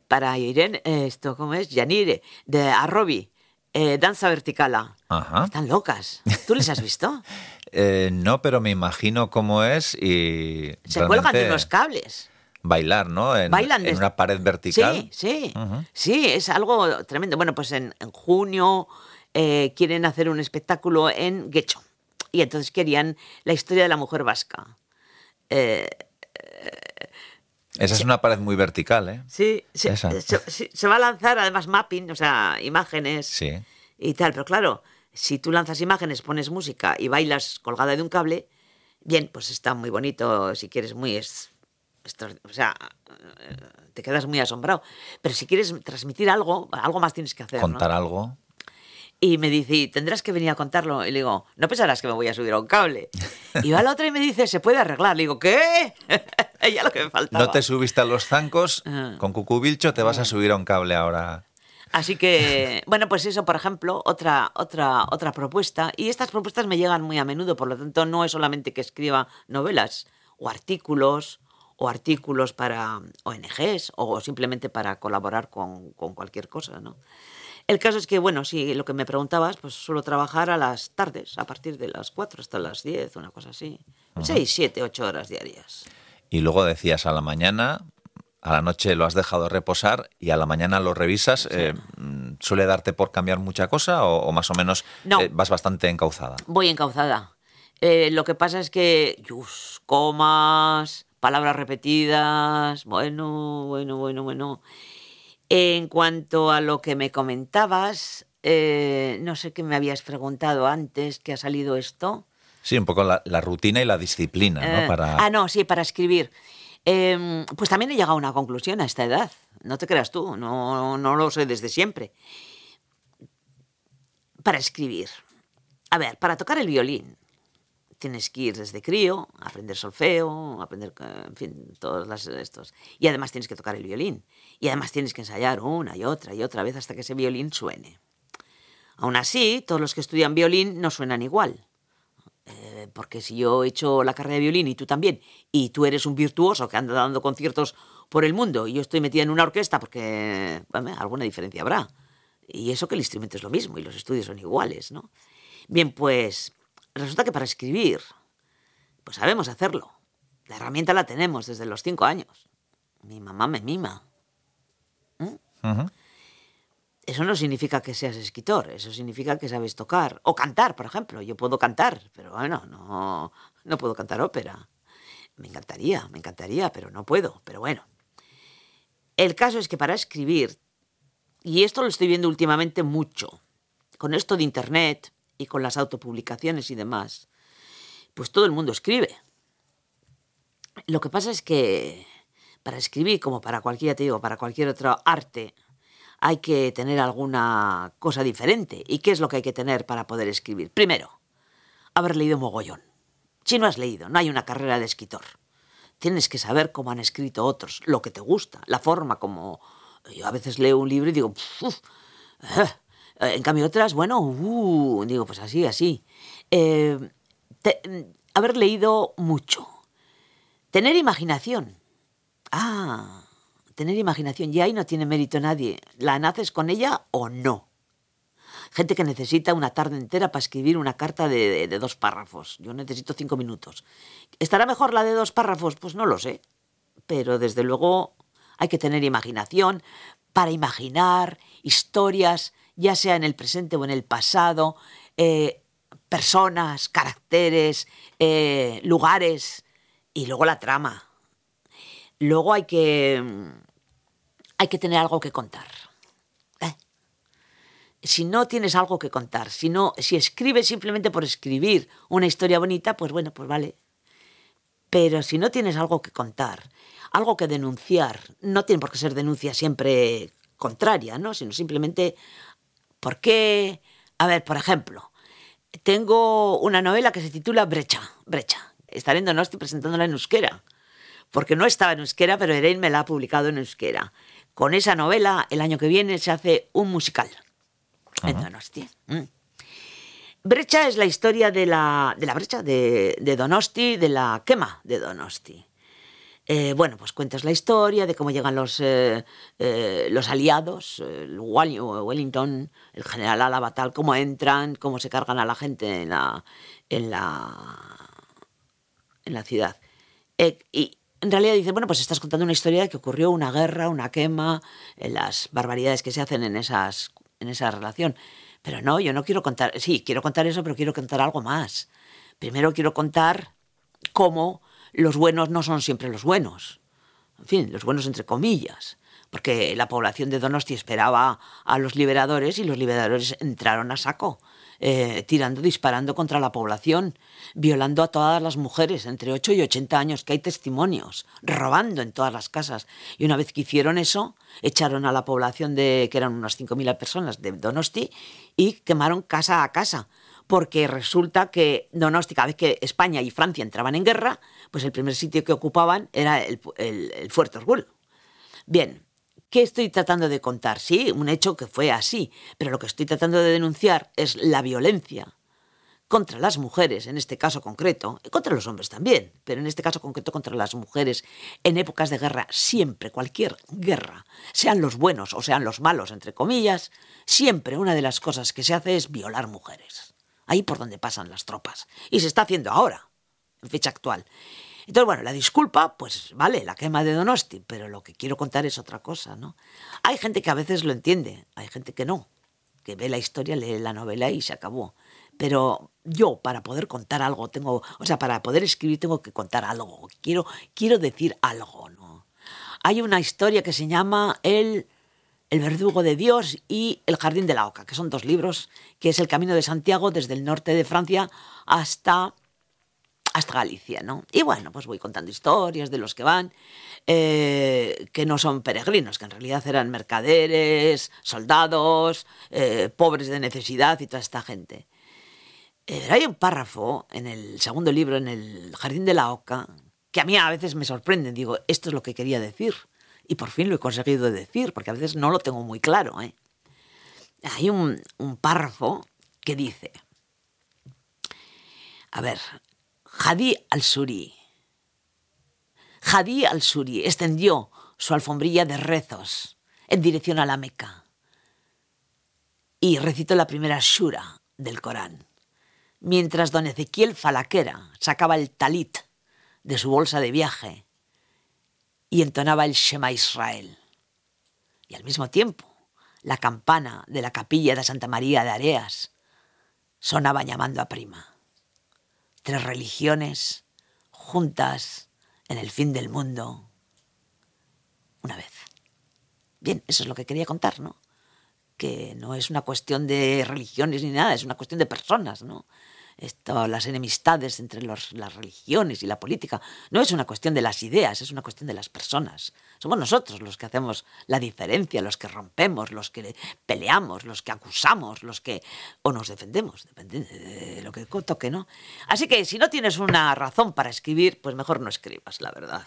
para Irene, eh, esto, ¿cómo es? Yanire, de Arrobi, eh, Danza Verticala. Ajá. Están locas. ¿Tú les has visto? Eh, no, pero me imagino cómo es y. Se cuelgan de unos cables. Bailar, ¿no? En, Bailan en una pared vertical. Sí, sí. Sí, es algo tremendo. Bueno, pues en, en junio eh, quieren hacer un espectáculo en Guecho. Y entonces querían la historia de la mujer vasca. Eh, Esa es una pared muy vertical, ¿eh? sí, se, se- va a lanzar además mapping, o sea, imágenes Sí. y tal. Pero claro, si tú lanzas imágenes, pones música y bailas colgada de un cable, bien, pues está muy bonito, si quieres muy... es- o sea, eh, te quedas muy asombrado. Pero si quieres transmitir algo, algo más tienes que hacer. ¿no? Contar algo. Y me dice, "Y tendrás que venir a contarlo. Y le digo, no pensarás que me voy a subir a un cable. Y va la otra y me dice, se puede arreglar. Le digo, ¿qué? ya lo que me faltaba. No te subiste a los zancos, Ah. con cucubilcho te vas a subir a un cable ahora. Así que, bueno, pues eso, por ejemplo, otra, otra, otra propuesta. Y estas propuestas me llegan muy a menudo, por lo tanto, no es solamente que escriba novelas o artículos o artículos para ONGs o simplemente para colaborar con, con cualquier cosa, ¿no? El caso es que, bueno, sí, lo que me preguntabas, pues suelo trabajar a las tardes, a partir de las 4 hasta las 10, una cosa así. 6, 7, 8 horas diarias. Y luego decías a la mañana, a la noche lo has dejado reposar y a la mañana lo revisas. eh, mm, ¿Suele darte por cambiar mucha cosa o, o más o menos No. eh, vas bastante encauzada? Voy encauzada. Eh, lo que pasa es que, yus, comas, palabras repetidas, bueno, bueno, bueno, bueno. En cuanto a lo que me comentabas, eh, no sé qué me habías preguntado antes que ha salido esto. Sí, un poco la, la rutina y la disciplina, ¿no? Eh, Para... Ah, no, sí, para escribir. Em, pues también he llegado a una conclusión a esta edad. No te creas tú, no, no lo sé desde siempre. Para escribir. A ver, para tocar el violín tienes que ir desde crío, aprender solfeo, aprender, en fin, todos las- estos. Y además tienes que tocar el violín. Y además tienes que ensayar una y otra y otra vez hasta que ese violín suene. Aún así, todos los que estudian violín no suenan igual. Eh, porque si yo he hecho la carrera de violín y tú también, y tú eres un virtuoso que anda dando conciertos por el mundo y yo estoy metida en una orquesta porque bueno, alguna diferencia habrá. Y eso que el instrumento es lo mismo y los estudios son iguales, ¿no? Bien, pues resulta que para escribir, pues sabemos hacerlo. La herramienta la tenemos desde los cinco años. Mi mamá me mima. Ujú. Eso no significa que seas escritor, eso significa que sabes tocar. O cantar, por ejemplo. Yo puedo cantar, pero bueno, no, no puedo cantar ópera. Me encantaría, me encantaría, pero no puedo. Pero bueno. El caso es que para escribir, y esto lo estoy viendo últimamente mucho, con esto de Internet y con las autopublicaciones y demás, pues todo el mundo escribe. Lo que pasa es que para escribir, como para cualquier, te digo, para cualquier otro arte, hay que tener alguna cosa diferente. ¿Y qué es lo que hay que tener para poder escribir? Primero, haber leído mogollón. Si no has leído, no hay una carrera de escritor. Tienes que saber cómo han escrito otros, lo que te gusta, la forma como... Yo a veces leo un libro y digo... Eh". En cambio otras, bueno, uh, digo, pues así, así. Eh, haber leído mucho. Tener imaginación. Ah, tener imaginación. Y ahí no tiene mérito nadie. ¿La naces con ella o no? Gente que necesita una tarde entera para escribir una carta de, dos párrafos. Yo necesito cinco minutos. ¿Estará mejor la de dos párrafos? Pues no lo sé. Pero desde luego hay que tener imaginación para imaginar historias, ya sea en el presente o en el pasado, eh, personas, caracteres, eh, lugares y luego la trama. Luego hay que hay que tener algo que contar. ¿eh? Si no tienes algo que contar, si, no, si escribes simplemente por escribir una historia bonita, pues bueno, pues vale. Pero si no tienes algo que contar, algo que denunciar, no tiene por qué ser denuncia siempre contraria, ¿no? Sino simplemente, ¿por qué? A ver, por ejemplo, tengo una novela que se titula Brecha, Brecha. Estaré en Donosti presentándola en euskera. Porque no estaba en euskera, pero Erein me la ha publicado en euskera. Con esa novela, el año que viene se hace un musical en Donosti. Mm. Brecha es la historia de la, de la brecha de, Donosti, de la quema de Donosti. Eh, bueno, pues cuentas la historia de cómo llegan los, eh, eh, los aliados, el Wellington, el general Álava, tal, cómo entran, cómo se cargan a la gente en la, en la, en la ciudad. y, en realidad dice, bueno, pues estás contando una historia de que ocurrió una guerra, una quema, las barbaridades que se hacen en, esas, en esa relación. Pero no, yo no quiero contar, sí, quiero contar eso, pero quiero contar algo más. Primero quiero contar cómo los buenos no son siempre los buenos. En fin, los buenos entre comillas. Porque la población de Donosti esperaba a los liberadores y los liberadores entraron a saco. Eh, tirando, disparando contra la población, violando a todas las mujeres entre 8 y 80 años, que hay testimonios, robando en todas las casas. Y una vez que hicieron eso, echaron a la población de, que eran unas 5.000 personas de Donosti, y quemaron casa a casa. Porque resulta que Donosti, cada vez que España y Francia entraban en guerra, pues el primer sitio que ocupaban era el, Fuerte Orgul. Bien, ¿Qué estoy tratando de contar? Sí, un hecho que fue así, pero lo que estoy tratando de denunciar es la violencia contra las mujeres, en este caso concreto, y contra los hombres también, pero en este caso concreto contra las mujeres, en épocas de guerra, siempre, cualquier guerra, sean los buenos o sean los malos, entre comillas, siempre una de las cosas que se hace es violar mujeres. Ahí por donde pasan las tropas. Y se está haciendo ahora, en fecha actual. Entonces, bueno, la disculpa, pues vale, la quema de Donosti, pero lo que quiero contar es otra cosa, ¿no? Hay gente que a veces lo entiende, hay gente que no, que ve la historia, lee la novela y se acabó. Pero yo, para poder contar algo, tengo, o sea, para poder escribir tengo que contar algo, quiero, quiero decir algo, ¿no? Hay una historia que se llama El el verdugo de Dios y El jardín de la oca, que son dos libros, que es el camino de Santiago desde el norte de Francia hasta hasta Galicia, ¿no? Y bueno, pues voy contando historias de los que van, eh, que no son peregrinos, que en realidad eran mercaderes, soldados, eh, pobres de necesidad y toda esta gente. Eh, hay un párrafo en el segundo libro, en el Jardín de la Oca, que a mí a veces me sorprende. Digo, esto es lo que quería decir. Y por fin lo he conseguido decir, porque a veces no lo tengo muy claro. Hay un, un párrafo que dice, a ver, Hadi al-Suri. Hadi al-Suri extendió su alfombrilla de rezos en dirección a la Meca y recitó la primera shura del Corán, mientras don Ezequiel Falaquera sacaba el talit de su bolsa de viaje y entonaba el Shema Israel. Y al mismo tiempo, la campana de la capilla de Santa María de Areas sonaba llamando a prima. Tres religiones juntas en el fin del mundo una vez. Bien, eso es lo que quería contar, ¿no? Que no es una cuestión de religiones ni nada, es una cuestión de personas, ¿no? Esto, las enemistades entre los- las religiones y la política no es una cuestión de las ideas, es una cuestión de las personas. Somos nosotros los que hacemos la diferencia, los que rompemos, los que peleamos, los que acusamos, los que o nos defendemos, depende de lo que toque, ¿no? Así que si no tienes una razón para escribir, pues mejor no escribas, la verdad.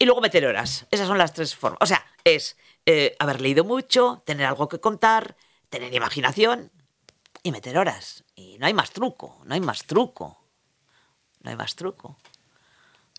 Y luego meter horas. Esas son las tres formas. O sea, es eh, haber leído mucho, tener algo que contar, tener imaginación y meter horas. Y no hay más truco, no hay más truco. No hay más truco.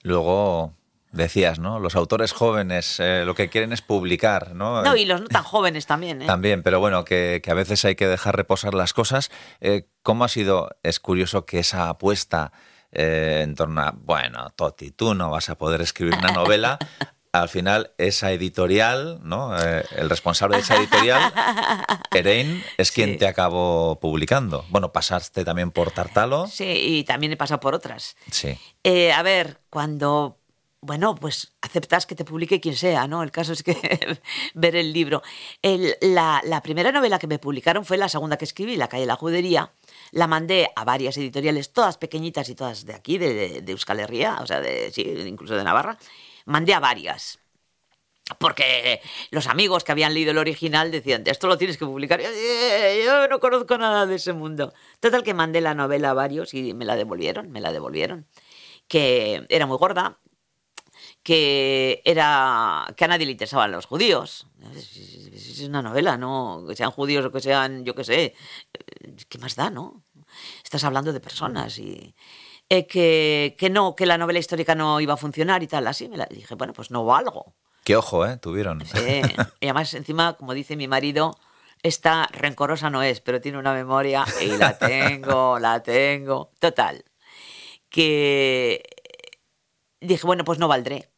Luego decías, ¿no? Los autores jóvenes eh, lo que quieren es publicar, ¿no? No, y los no tan jóvenes también, ¿eh? También, pero bueno, que, que a veces hay que dejar reposar las cosas. Eh, ¿Cómo ha sido? Es curioso que esa apuesta eh, en torno a, bueno, Toti, tú no vas a poder escribir una novela. Al final, esa editorial, ¿no? Eh, el responsable de esa editorial, Erein, es quien Sí. te acabó publicando. Bueno, pasaste también por Tartalo. Sí, y también he pasado por otras. Sí. Eh, a ver, cuando, bueno, pues aceptas que te publique quien sea, ¿no? El caso es que ver el libro. El- la, la primera novela que me publicaron fue la segunda que escribí, La calle de la judería. La mandé a varias editoriales, todas pequeñitas y todas de aquí, de, de, de Euskal Herria, o sea, de, sí, incluso de Navarra. Mandé a varias. Porque los amigos que habían leído el original decían, esto lo tienes que publicar. Yo, "Eh, yo no conozco nada de ese mundo. Total que mandé la novela a varios y me la devolvieron, me la devolvieron. Que era muy gorda, que era que a nadie le interesaban los judíos. Es una novela, ¿no? Que sean judíos o que sean, yo qué sé, ¿qué más da, no? Estás hablando de personas y eh, que, que no, que la novela histórica no iba a funcionar y tal. Así me la dije, bueno, pues no valgo. Qué ojo, ¿eh? Tuvieron. Sí. Y además, encima, como dice mi marido, esta rencorosa no es, pero tiene una memoria y la tengo, la tengo. Total. Que dije, bueno, pues no valdré.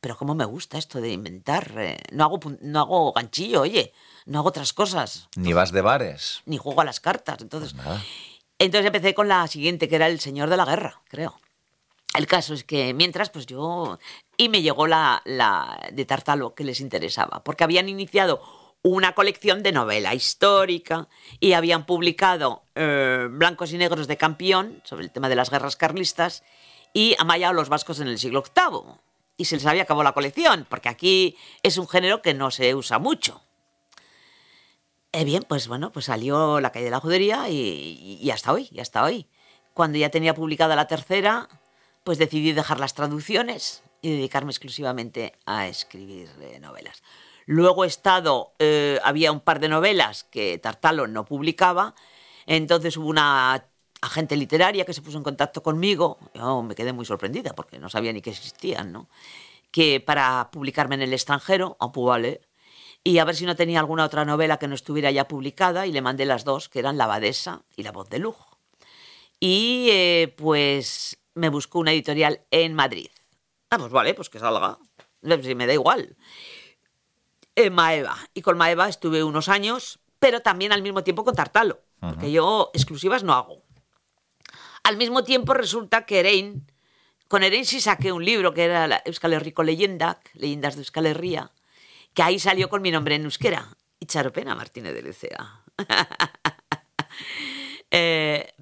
Pero cómo me gusta esto de inventar. eh, No hago, no hago ganchillo, oye. No hago otras cosas. Ni vas de bares. Ni juego a las cartas. Entonces, Nada. Entonces empecé con la siguiente, que era El Señor de la Guerra, creo. El caso es que mientras, pues yo... Y me llegó la, de Tartalo que les interesaba, porque habían iniciado una colección de novela histórica y habían publicado eh, Blancos y Negros de Campeón, sobre el tema de las guerras carlistas, y Amaya los vascos en el siglo VIII. Y se les había acabado la colección, porque aquí es un género que no se usa mucho. Eh, bien, pues bueno, pues salió La calle de la judería y, y hasta hoy, y hasta hoy. Cuando ya tenía publicada la tercera, pues decidí dejar las traducciones y dedicarme exclusivamente a escribir eh, novelas. Luego he estado, eh, había un par de novelas que Tartalo no publicaba, entonces hubo una agente literaria que se puso en contacto conmigo, yo me quedé muy sorprendida porque no sabía ni que existían, ¿no? Que para publicarme en el extranjero, a Pubale, y a ver si no tenía alguna otra novela que no estuviera ya publicada y le mandé las dos, que eran La Abadesa y La Voz de Lujo. Y eh, pues me buscó una editorial en Madrid. Ah, pues vale, pues que salga. Si me da igual. En Maeva. Y con Maeva estuve unos años, pero también al mismo tiempo con Tartalo, porque yo exclusivas no hago. Al mismo tiempo resulta que Erein, con Erein sí saqué un libro que era la Euskal Herriko Leyendak, Leyendas de Euskal Herria, que ahí salió con mi nombre en euskera, Itxaropena Martínez de Lecea. Eh,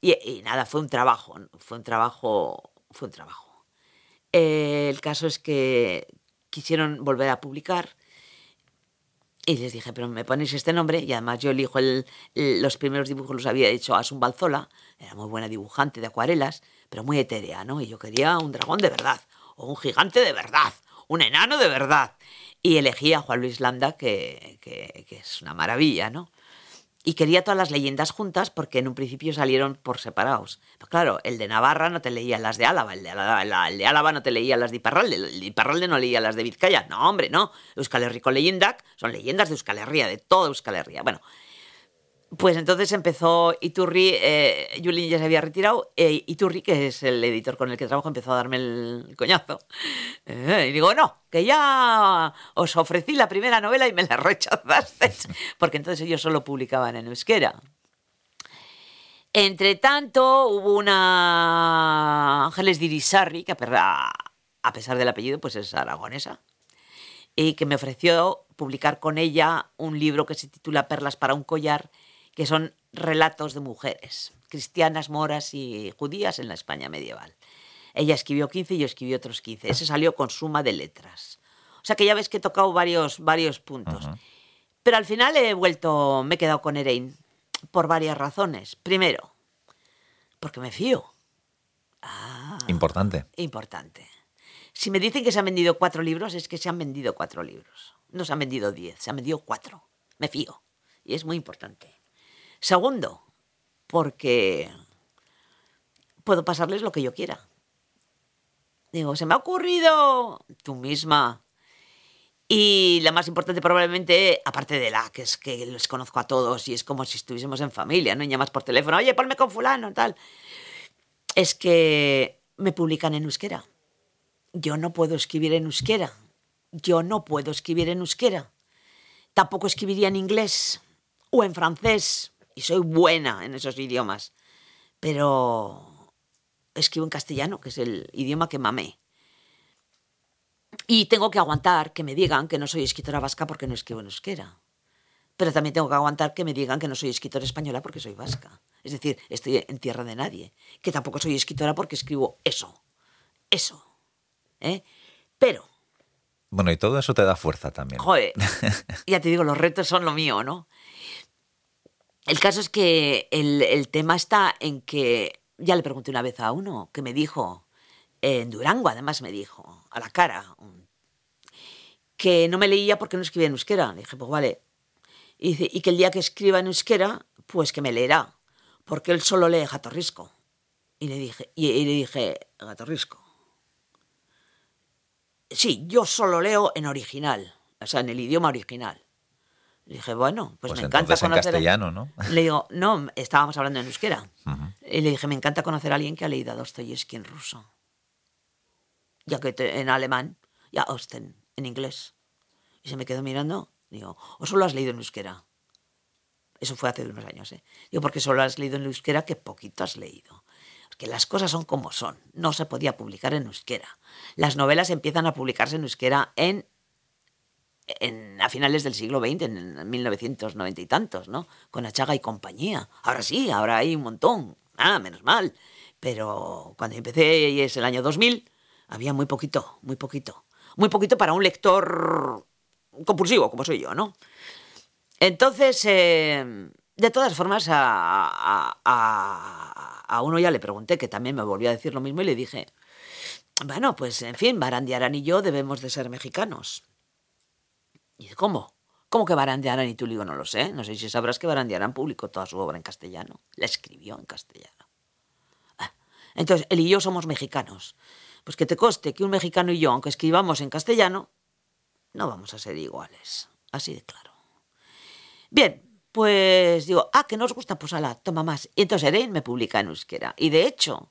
y, y nada, fue un trabajo, fue un trabajo, fue un trabajo. Eh, el caso es que quisieron volver a publicar y les dije, pero me ponéis este nombre y además yo elijo el, el- los primeros dibujos los había hecho Asun Balzola, era muy buena dibujante de acuarelas, pero muy etérea, ¿no? Y yo quería un dragón de verdad, o un gigante de verdad, un enano de verdad. Y elegí a Juan Luis Landa, que, que- es una maravilla, ¿no? Y quería todas las leyendas juntas porque en un principio salieron por separados. Pero claro, el de Navarra no te leía las de Álava, el de Álava, el de Álava no te leía las de Iparralde, el de Iparralde no leía las de Vizcaya. No, hombre, no. Euskal Herriko Leyendak son leyendas de Euskal Herria, de toda Euskal Herria. Bueno, Pues entonces empezó Iturri, eh, ya se había retirado, e Iturri, que es el editor con el que trabajo, empezó a darme el coñazo. Eh, y digo, no, que ya os ofrecí la primera novela y me la rechazaste, porque entonces ellos solo publicaban en euskera. Entre tanto, hubo una Ángeles Dirisarri, que a pesar del apellido, pues es aragonesa, y que me ofreció publicar con ella un libro que se titula Perlas para un collar, que son relatos de mujeres, cristianas, moras y judías en la España medieval. Ella escribió 15 y yo escribí otros 15. Ese salió con suma de letras. O sea que ya ves que he tocado varios, varios puntos. Pero al final he vuelto, me he quedado con Erein por varias razones. Primero, porque me fío. Ah, importante. Importante. Si me dicen que se han vendido cuatro libros, es que se han vendido cuatro libros. No se han vendido diez, se han vendido cuatro. Me fío. Y es muy importante. Segundo, porque puedo pasarles lo que yo quiera. Digo, se me ha ocurrido tú misma. Y la más importante probablemente, aparte de la que es que les conozco a todos y es como si estuviésemos en familia, ¿no? Y llamas por teléfono, oye, ponme con fulano, tal. Es que me publican en euskera yo no puedo escribir en euskera. Yo no puedo escribir en euskera. Tampoco escribiría en inglés o en francés. Y soy buena en esos idiomas. Pero escribo en castellano, que es el idioma que mamé. Y tengo que aguantar que me digan que no soy escritora vasca porque no escribo en euskera. Pero también tengo que aguantar que me digan que no soy escritora española porque soy vasca. Es decir, estoy en tierra de nadie. Que tampoco soy escritora porque escribo eso. Eso. ¿eh? Pero... Bueno, y todo eso te da fuerza también. Joder, ya te digo, los retos son lo mío, ¿no? El caso es que el, tema está en que, ya le pregunté una vez a uno que me dijo, en Durango además me dijo, a la cara, que no me leía porque no escribía en euskera. Le dije, pues vale. Y, y que el día que escriba en euskera, pues que me leerá, porque él solo lee Gatorrisco. Y le dije, y, y le dije, Gatorrisco. Sí, yo solo leo en original, o sea, en el idioma original. Le dije, bueno, pues, pues me encanta conocer. En castellano, ¿no? Le digo, no, estábamos hablando en euskera. Y le dije, me encanta conocer a alguien que ha leído a Dostoyevsky en ruso. Ya que en alemán, ya Osten, en inglés. Y se me quedó mirando. Digo, ¿o solo has leído en euskera? Eso fue hace unos años, ¿eh? Digo, porque solo has leído en euskera, que poquito has leído que las cosas son como son. No se podía publicar en euskera. Las novelas empiezan a publicarse en euskera en, a finales del siglo XX, en 1990 y tantos, ¿no? Con Achaga y compañía. Ahora sí, ahora hay un montón. Ah, menos mal. Pero cuando empecé, y es el año 2000, había muy poquito, muy poquito. Muy poquito para un lector compulsivo, como soy yo, ¿no? Entonces, eh, de todas formas, a, a, uno ya le pregunté, que también me volvió a decir lo mismo, y le dije, bueno, pues en fin, Barandiarán y yo debemos de ser mexicanos. Y dice, ¿cómo? ¿Cómo que Barandiarán y tú? Le digo, no lo sé. No sé si sabrás que Barandiarán publicó toda su obra en castellano. La escribió en castellano. Ah, entonces, él y yo somos mexicanos. Pues que te coste que un mexicano y yo, aunque escribamos en castellano, no vamos a ser iguales. Así de claro. Bien, pues digo, ah, que no os gusta, pues ala, toma más. Y entonces Erein me publica en euskera. Y de hecho,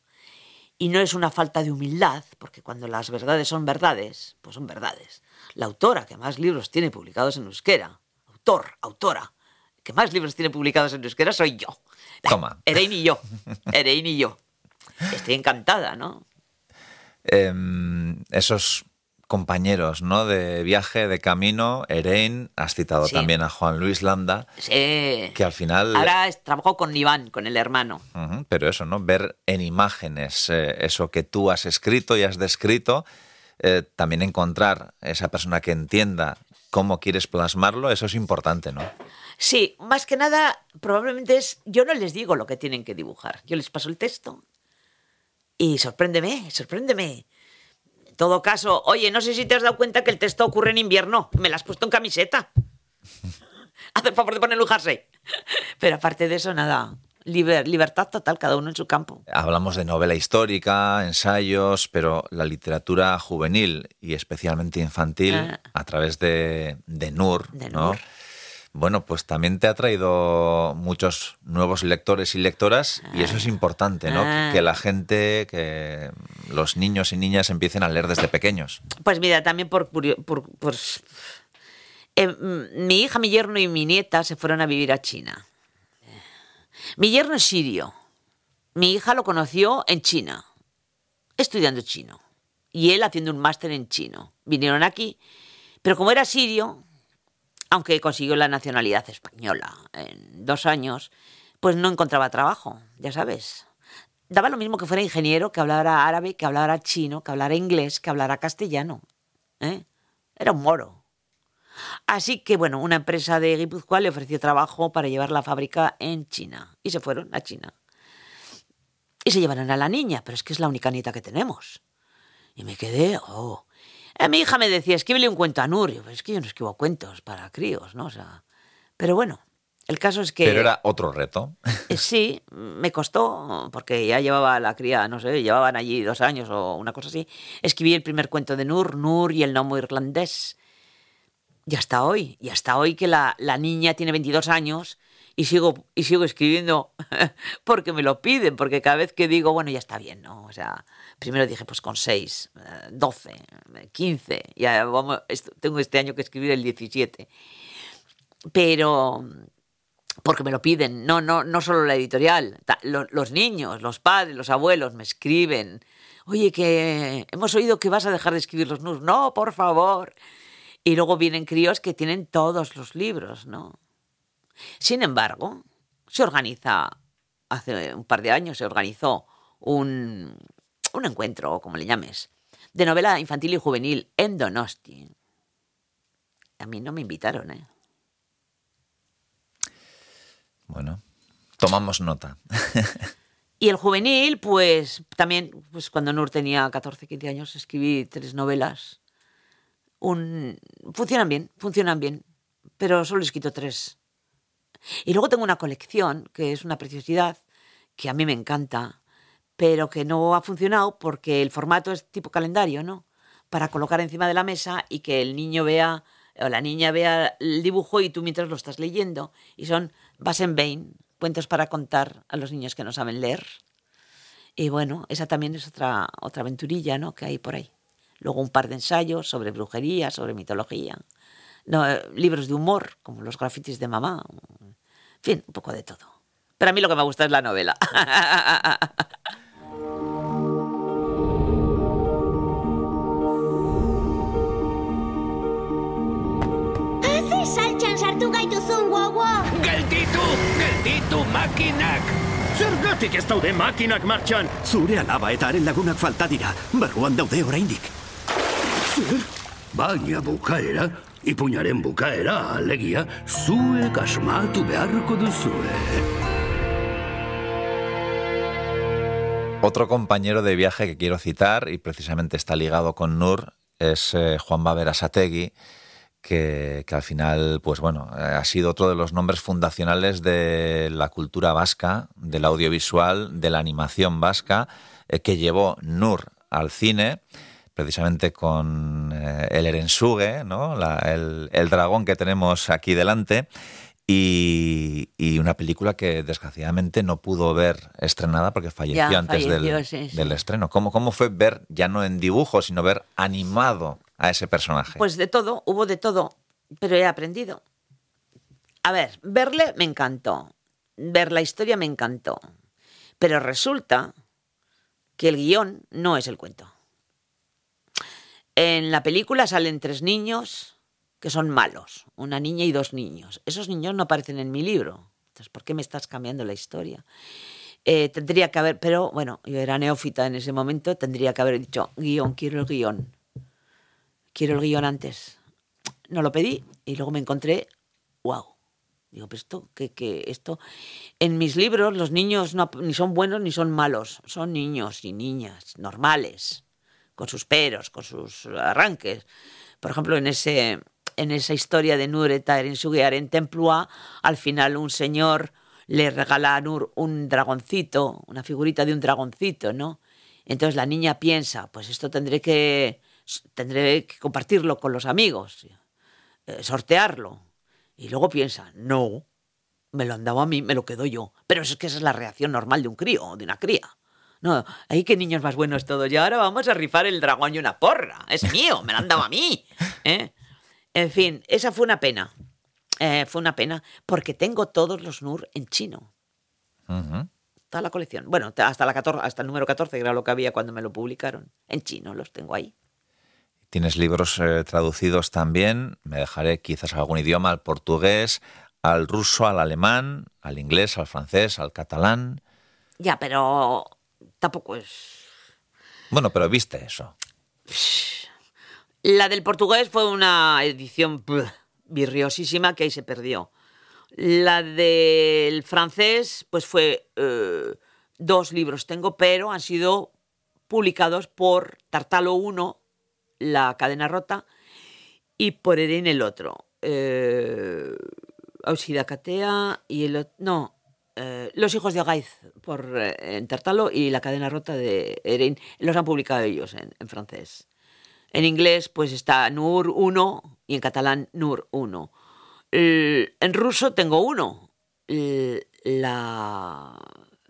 y no es una falta de humildad, porque cuando las verdades son verdades, pues son verdades. La autora que más libros tiene publicados en euskera, autor, autora, que más libros tiene publicados en euskera soy yo. Toma. Erein y yo. Erein y yo. Estoy encantada, ¿no? Em, esos compañeros ¿no? de viaje, de camino. Erein, has citado también a Juan Luis Landa. Sí. Que al final. Ahora trabajo con Iván, con el hermano. pero eso, ¿no? Ver en imágenes eh, eso que tú has escrito y has descrito. Eh, también encontrar esa persona que entienda cómo quieres plasmarlo, eso es importante, ¿no? Sí, más que nada, probablemente es. Yo no les digo lo que tienen que dibujar. Yo les paso el texto. Y sorpréndeme, sorpréndeme todo caso, oye, no sé si te has dado cuenta que el texto ocurre en invierno. Me la has puesto en camiseta. Haz el favor de ponerle un jersey. Pero aparte de eso, nada. libertad total, cada uno en su campo. Hablamos de novela histórica, ensayos, pero la literatura juvenil y especialmente infantil, ah. a través de, de NUR, ¿no? Bueno, pues también te ha traído muchos nuevos lectores y lectoras y eso es importante, ¿no? Ah. Que la gente, que los niños y niñas empiecen a leer desde pequeños. Pues mira, también por, por- eh, mm, mi hija, mi yerno y mi nieta se fueron a vivir a China. Mi yerno es sirio. Mi hija lo conoció en China, estudiando chino. Y él haciendo un máster en chino. Vinieron aquí, pero como era sirio, aunque consiguió la nacionalidad española en dos años, pues no encontraba trabajo, ya sabes. Daba lo mismo que fuera ingeniero, que hablara árabe, que hablara chino, que hablara inglés, que hablara castellano. ¿eh? Era un moro. Así que, bueno, una empresa de Guipúzcoa le ofreció trabajo para llevar la fábrica en China. Y se fueron a China. Y se llevaron a la niña, pero es que es la única nieta que tenemos. Y me quedé, oh. Eh, mi hija me decía, escríbele un cuento a Nur. Y yo, "Pues es que yo no escribo cuentos para críos, ¿no? O sea, pero bueno, el caso es que... Pero era otro reto. Eh, Sí, me costó, porque ya llevaba la cría, no sé, llevaban allí dos años o una cosa así. Escribí el primer cuento de Nur, Nur y el gnomo irlandés. Y hasta hoy, y hasta hoy que la, la niña tiene 22 años y sigo, y sigo escribiendo porque me lo piden, porque cada vez que digo, bueno, ya está bien, ¿no? O sea, primero dije, pues con 6, 12, 15, ya vamos, tengo este año que escribir el 17. Pero porque me lo piden, no, no, no solo la editorial, los niños, los padres, los abuelos me escriben, oye, que hemos oído que vas a dejar de escribir los NUS, no, por favor. Y luego vienen críos que tienen todos los libros, ¿no? Sin embargo, se organiza, hace un par de años se organizó un, un encuentro, o como le llames, de novela infantil y juvenil en Donosti. A mí no me invitaron, ¿eh? Bueno, tomamos nota. Y el juvenil, pues también, pues cuando Nur tenía 14, 15 años, escribí tres novelas. Un... Funcionan bien, funcionan bien, pero solo he escrito tres. Y luego tengo una colección, que es una preciosidad, que a mí me encanta, pero que no ha funcionado porque el formato es tipo calendario, ¿no? Para colocar encima de la mesa y que el niño vea, o la niña vea el dibujo y tú mientras lo estás leyendo. Y son Basenbein, cuentos para contar a los niños que no saben leer. Y bueno, esa también es otra, otra aventurilla, ¿no? Que hay por ahí. Luego un par de ensayos sobre brujería, sobre mitología. No, eh, libros de humor, como los grafitis de mamá. En fin, un poco de todo. Pero a mí lo que me gusta es la novela. Saltxan sartu gaituzun, guau Gelditu! Gelditu makinak! Zergatik ez daude makinak martxan? Zure alaba eta haren lagunak falta dira. Barruan daude oraindik. Zer? Baina bukaera, ipuñaren bukaera, alegia, zuek asmatu beharko duzue. Otro compañero de viaje que quiero citar, y precisamente está ligado con Nur, es eh, Juan Babera Sategui, que, que al final, pues bueno, ha sido otro de los nombres fundacionales de la cultura vasca, del audiovisual, de la animación vasca, eh, que llevó Nur al cine, precisamente con eh, el Erensuge, ¿no? La- el, el dragón que tenemos aquí delante, y, y una película que desgraciadamente no pudo ver estrenada porque falleció Ya, antes falleció, del, sí, sí. del estreno. ¿Cómo, ¿Cómo fue ver, ya no en dibujo, sino ver animado a ese personaje? Pues de todo, hubo de todo, pero he aprendido. A ver, verle me encantó, ver la historia me encantó, pero resulta que el guion no es el cuento. En la película salen tres niños que son malos, una niña y dos niños. Esos niños no aparecen en mi libro. Entonces, ¿por qué me estás cambiando la historia? Eh, tendría que haber, pero bueno, yo era neófita en ese momento, tendría que haber dicho, guion, quiero el guion quiero el guion antes. No lo pedí y luego me encontré, wow. Digo, pero esto, que, que esto. En mis libros los niños no, ni son buenos ni son malos, son niños y niñas normales, con sus peros, con sus arranques. Por ejemplo, en ese en esa historia de Nur eta Erensugear en Templua, al final un señor le regala a Nur un dragoncito, una figurita de un dragoncito, ¿no? Entonces la niña piensa, pues esto tendré que tendré que compartirlo con los amigos, eh, sortearlo. Y luego piensa, no, me lo han dado a mí, me lo quedo yo. Pero es que esa es la reacción normal de un crío, de una cría. No, hay que niños más buenos todos. Y ahora vamos a rifar el dragón y una porra. Es mío, me lo han dado a mí. ¿eh? En fin, esa fue una pena. Eh, fue una pena porque tengo todos los NUR en chino. Ujú. Toda la colección. Bueno, hasta, la 14, hasta el número 14, que era lo que había cuando me lo publicaron. En chino los tengo ahí. Tienes libros eh, traducidos también. Me dejaré quizás algún idioma, al portugués, al ruso, al alemán, al inglés, al francés, al catalán. Ya, pero tampoco es... Bueno, pero viste eso. La del portugués fue una edición virriosísima que ahí se perdió. La del francés, pues fue eh, dos libros tengo, pero han sido publicados por Tartalo 1, la cadena rota, y por Eren el otro. Eh, Auxidacatea y el otro... No, eh, Los hijos de Ogaiz por eh, en Tartalo y la cadena rota de Eren. Los han publicado ellos en, en francés. En inglés, pues está Nur 1 y en catalán Nur 1. El- en ruso tengo uno. La.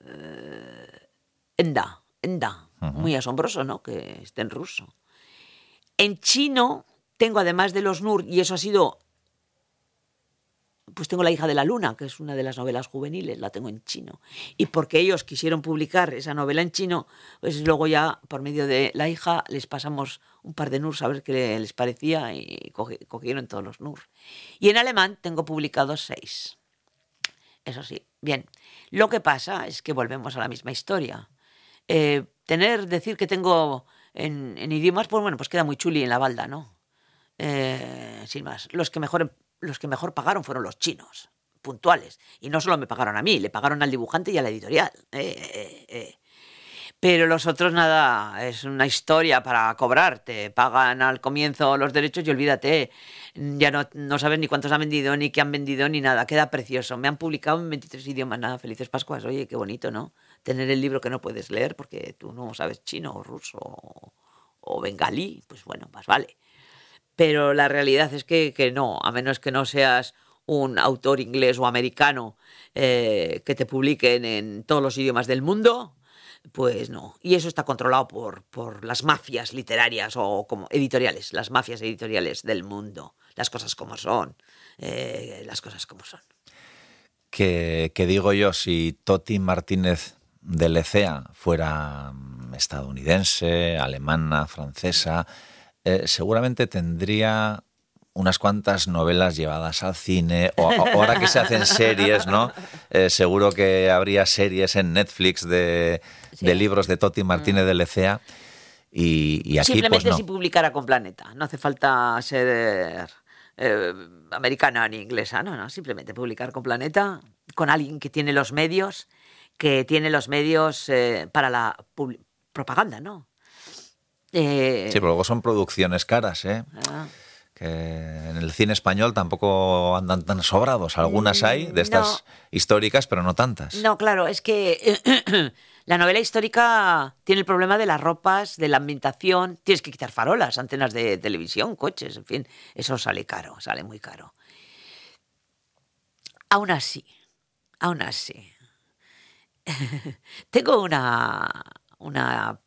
eh, Enda. Enda. Muy asombroso, ¿no? Que esté en ruso. En chino tengo, además de los Nur, y eso ha sido. Pues tengo La hija de la luna, que es una de las novelas juveniles, la tengo en chino. Y porque ellos quisieron publicar esa novela en chino, pues luego ya, por medio de la hija, les pasamos un par de NURs a ver qué les parecía y cogi- cogieron todos los NUR. Y en alemán tengo publicados seis. Eso sí, bien. Lo que pasa es que volvemos a la misma historia. Eh, tener, decir que tengo en, en idiomas, pues bueno, pues queda muy chuli en la balda, ¿no? Eh, sin más. Los que, mejor, los que mejor pagaron fueron los chinos, puntuales. Y no solo me pagaron a mí, le pagaron al dibujante y a la editorial. Eh, eh, eh. Pero los otros nada, es una historia para cobrar. Te pagan al comienzo los derechos y olvídate. Ya no, no sabes ni cuántos han vendido, ni qué han vendido, ni nada. Queda precioso. Me han publicado en 23 idiomas. Nada, felices Pascuas. Oye, qué bonito, ¿no? Tener el libro que no puedes leer porque tú no sabes chino o ruso o, o bengalí. Pues bueno, más vale. Pero la realidad es que, que no, a menos que no seas un autor inglés o americano eh, que te publiquen en todos los idiomas del mundo, pues no. Y eso está controlado por, por las mafias literarias o como editoriales, las mafias editoriales del mundo. Las cosas como son, eh, las cosas como son. Que, que digo yo, si Toti Martínez de Lecea fuera mm, estadounidense, alemana, francesa, eh, seguramente tendría unas cuantas novelas llevadas al cine, o, o ahora que se hacen series, ¿no? Eh, seguro que habría series en Netflix de, de libros de Toti Martínez de Lecea. Y, y aquí, Simplemente pues no. si publicara con Planeta. No hace falta ser eh, americana ni inglesa, no, no. Simplemente publicar con Planeta, con alguien que tiene los medios, que tiene los medios eh, para la propaganda, ¿no? Eh, Sí, pero luego son producciones caras, ¿eh? ah, que en el cine español tampoco andan tan sobrados. Algunas hay de estas históricas, pero no tantas. No, claro, es que la novela histórica tiene el problema de las ropas, de la ambientación. Tienes que quitar farolas, antenas de televisión, coches, en fin. Eso sale caro, sale muy caro. Aún así, aún así. Tengo una, una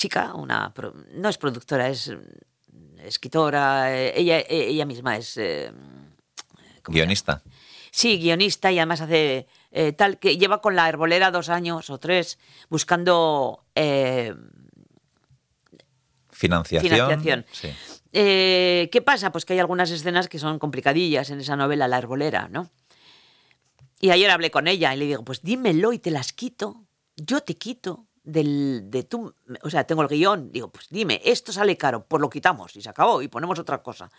chica, una no es productora, es mm, escritora. eh, Ella, ella misma es. eh, ¿cómo se llama? Guionista. Sí, guionista y además hace eh, tal que lleva con la herbolera dos años o tres buscando eh, Financiación. Financiación. Sí. ¿Qué pasa? Pues que hay algunas escenas que son complicadillas en esa novela, La herbolera, ¿no? Y ayer hablé con ella y le digo, pues dímelo y te las quito. Yo te quito del, de tu... O sea, tengo el guion. Digo, pues dime, esto sale caro, pues lo quitamos y se acabó y ponemos otra cosa.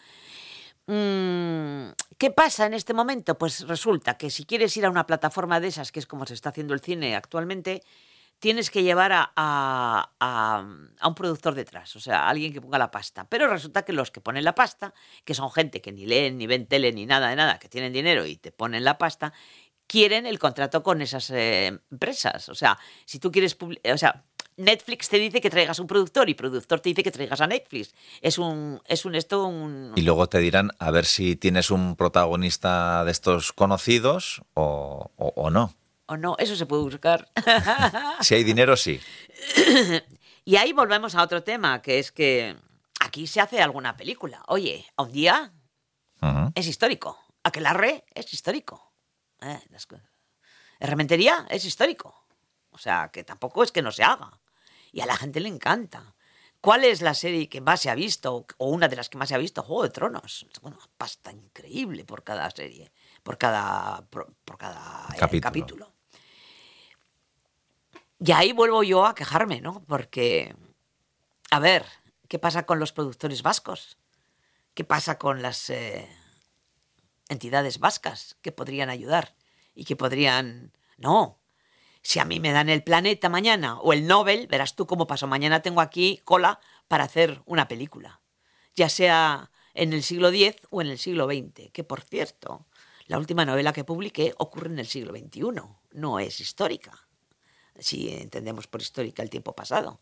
Mm, ¿Qué pasa en este momento? Pues resulta que si quieres ir a una plataforma de esas, que es como se está haciendo el cine actualmente, tienes que llevar a, a- a- a un productor detrás, o sea, a alguien que ponga la pasta. Pero resulta que los que ponen la pasta, que son gente que ni leen, ni ven tele, ni nada de nada, que tienen dinero y te ponen la pasta, quieren el contrato con esas eh, empresas. O sea, si tú quieres, o sea, Netflix te dice que traigas un productor y productor te dice que traigas a Netflix. Es un, es un esto, un... Y luego te dirán a ver si tienes un protagonista de estos conocidos o, o- o no. O no, eso se puede buscar. Si hay dinero, sí. y ahí volvemos a otro tema, que es que aquí se hace alguna película. Oye, un día es histórico. Aquelarre es histórico. Eh, las es histórico. O sea, que tampoco es que no se haga. Y a la gente le encanta. ¿Cuál es la serie que más se ha visto? O una de las que más se ha visto, Juego de Tronos. Bueno, pasta increíble por cada serie, por cada, por, por cada eh, Capítulo. capítulo. Y ahí vuelvo yo a quejarme, ¿no? Porque, a ver, ¿qué pasa con los productores vascos? ¿Qué pasa con las eh, entidades vascas que podrían ayudar y que podrían... No, si a mí me dan el planeta mañana o el Nobel, verás tú cómo pasó. Mañana tengo aquí cola para hacer una película, ya sea en el siglo X o en el siglo XX, que por cierto, la última novela que publiqué ocurre en el siglo XXI, no es histórica, si entendemos por histórica el tiempo pasado.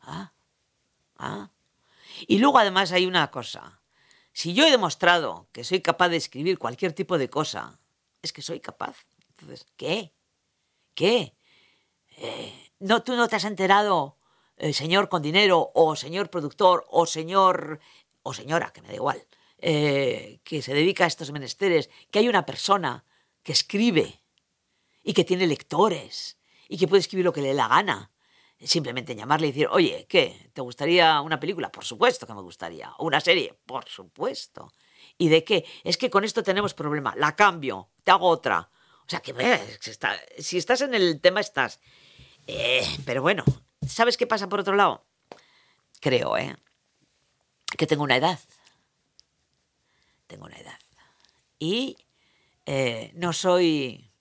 Ah, ah. Y luego además hay una cosa. Si yo he demostrado que soy capaz de escribir cualquier tipo de cosa, es que soy capaz. Entonces, ¿qué? ¿Qué? Eh, ¿no, ¿Tú no te has enterado, eh, señor con dinero, o señor productor, o señor, o señora, que me da igual, eh, que se dedica a estos menesteres, que hay una persona que escribe y que tiene lectores y que puede escribir lo que le dé la gana? Simplemente llamarle y decir, oye, ¿qué? ¿Te gustaría una película? Por supuesto que me gustaría. ¿O una serie? Por supuesto. ¿Y de qué? Es que con esto tenemos problema. La cambio, te hago otra. O sea, que si estás en el tema, estás. Eh, pero bueno, ¿sabes qué pasa por otro lado? Creo, ¿eh? Que tengo una edad. Tengo una edad. Y eh, no soy...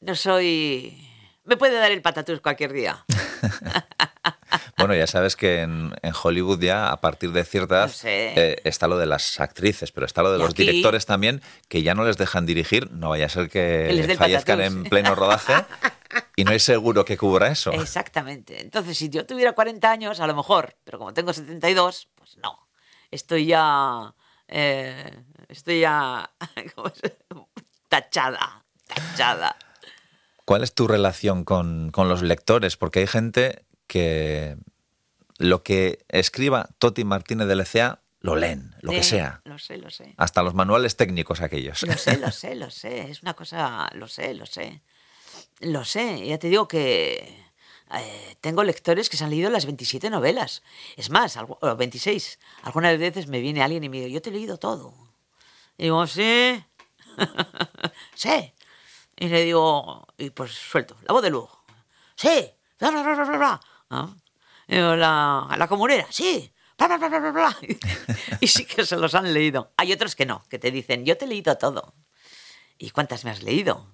No soy... Me puede dar el patatús cualquier día. Bueno, ya sabes que en, en Hollywood ya a partir de cierta sé. eh, está lo de las actrices, pero está lo de Y los aquí- directores también, que ya no les dejan dirigir, no vaya a ser Que fallezcan patatús. en pleno rodaje y no hay seguro que cubra eso. Exactamente. Entonces, si yo tuviera 40 años, a lo mejor, pero como tengo 72, pues no. Estoy ya. eh, estoy ya. ¿cómo se- Tachada. Tachada. ¿Cuál es tu relación con, con los lectores? Porque hay gente que lo que escriba Toti Martínez de Lecea lo leen, lo que Eh, sea. Lo sé, lo sé. Hasta los manuales técnicos aquellos. Lo sé, lo sé, lo sé. Es una cosa. Lo sé, lo sé. Lo sé. Ya te digo que. eh, tengo lectores que se han leído las 27 novelas. Es más, algu- o 26. Algunas veces me viene alguien y me dice, yo te he leído todo. Y digo, sí. sí. Y le digo, y pues suelto, la voz de Lugo. Sí. Bla, bla, bla, bla, bla, digo, la, la comunera, sí. Bla, bla, bla, bla, bla. Y sí que se los han leído. Hay otros que no, que te dicen, yo te he leído todo. ¿Y cuántas me has leído?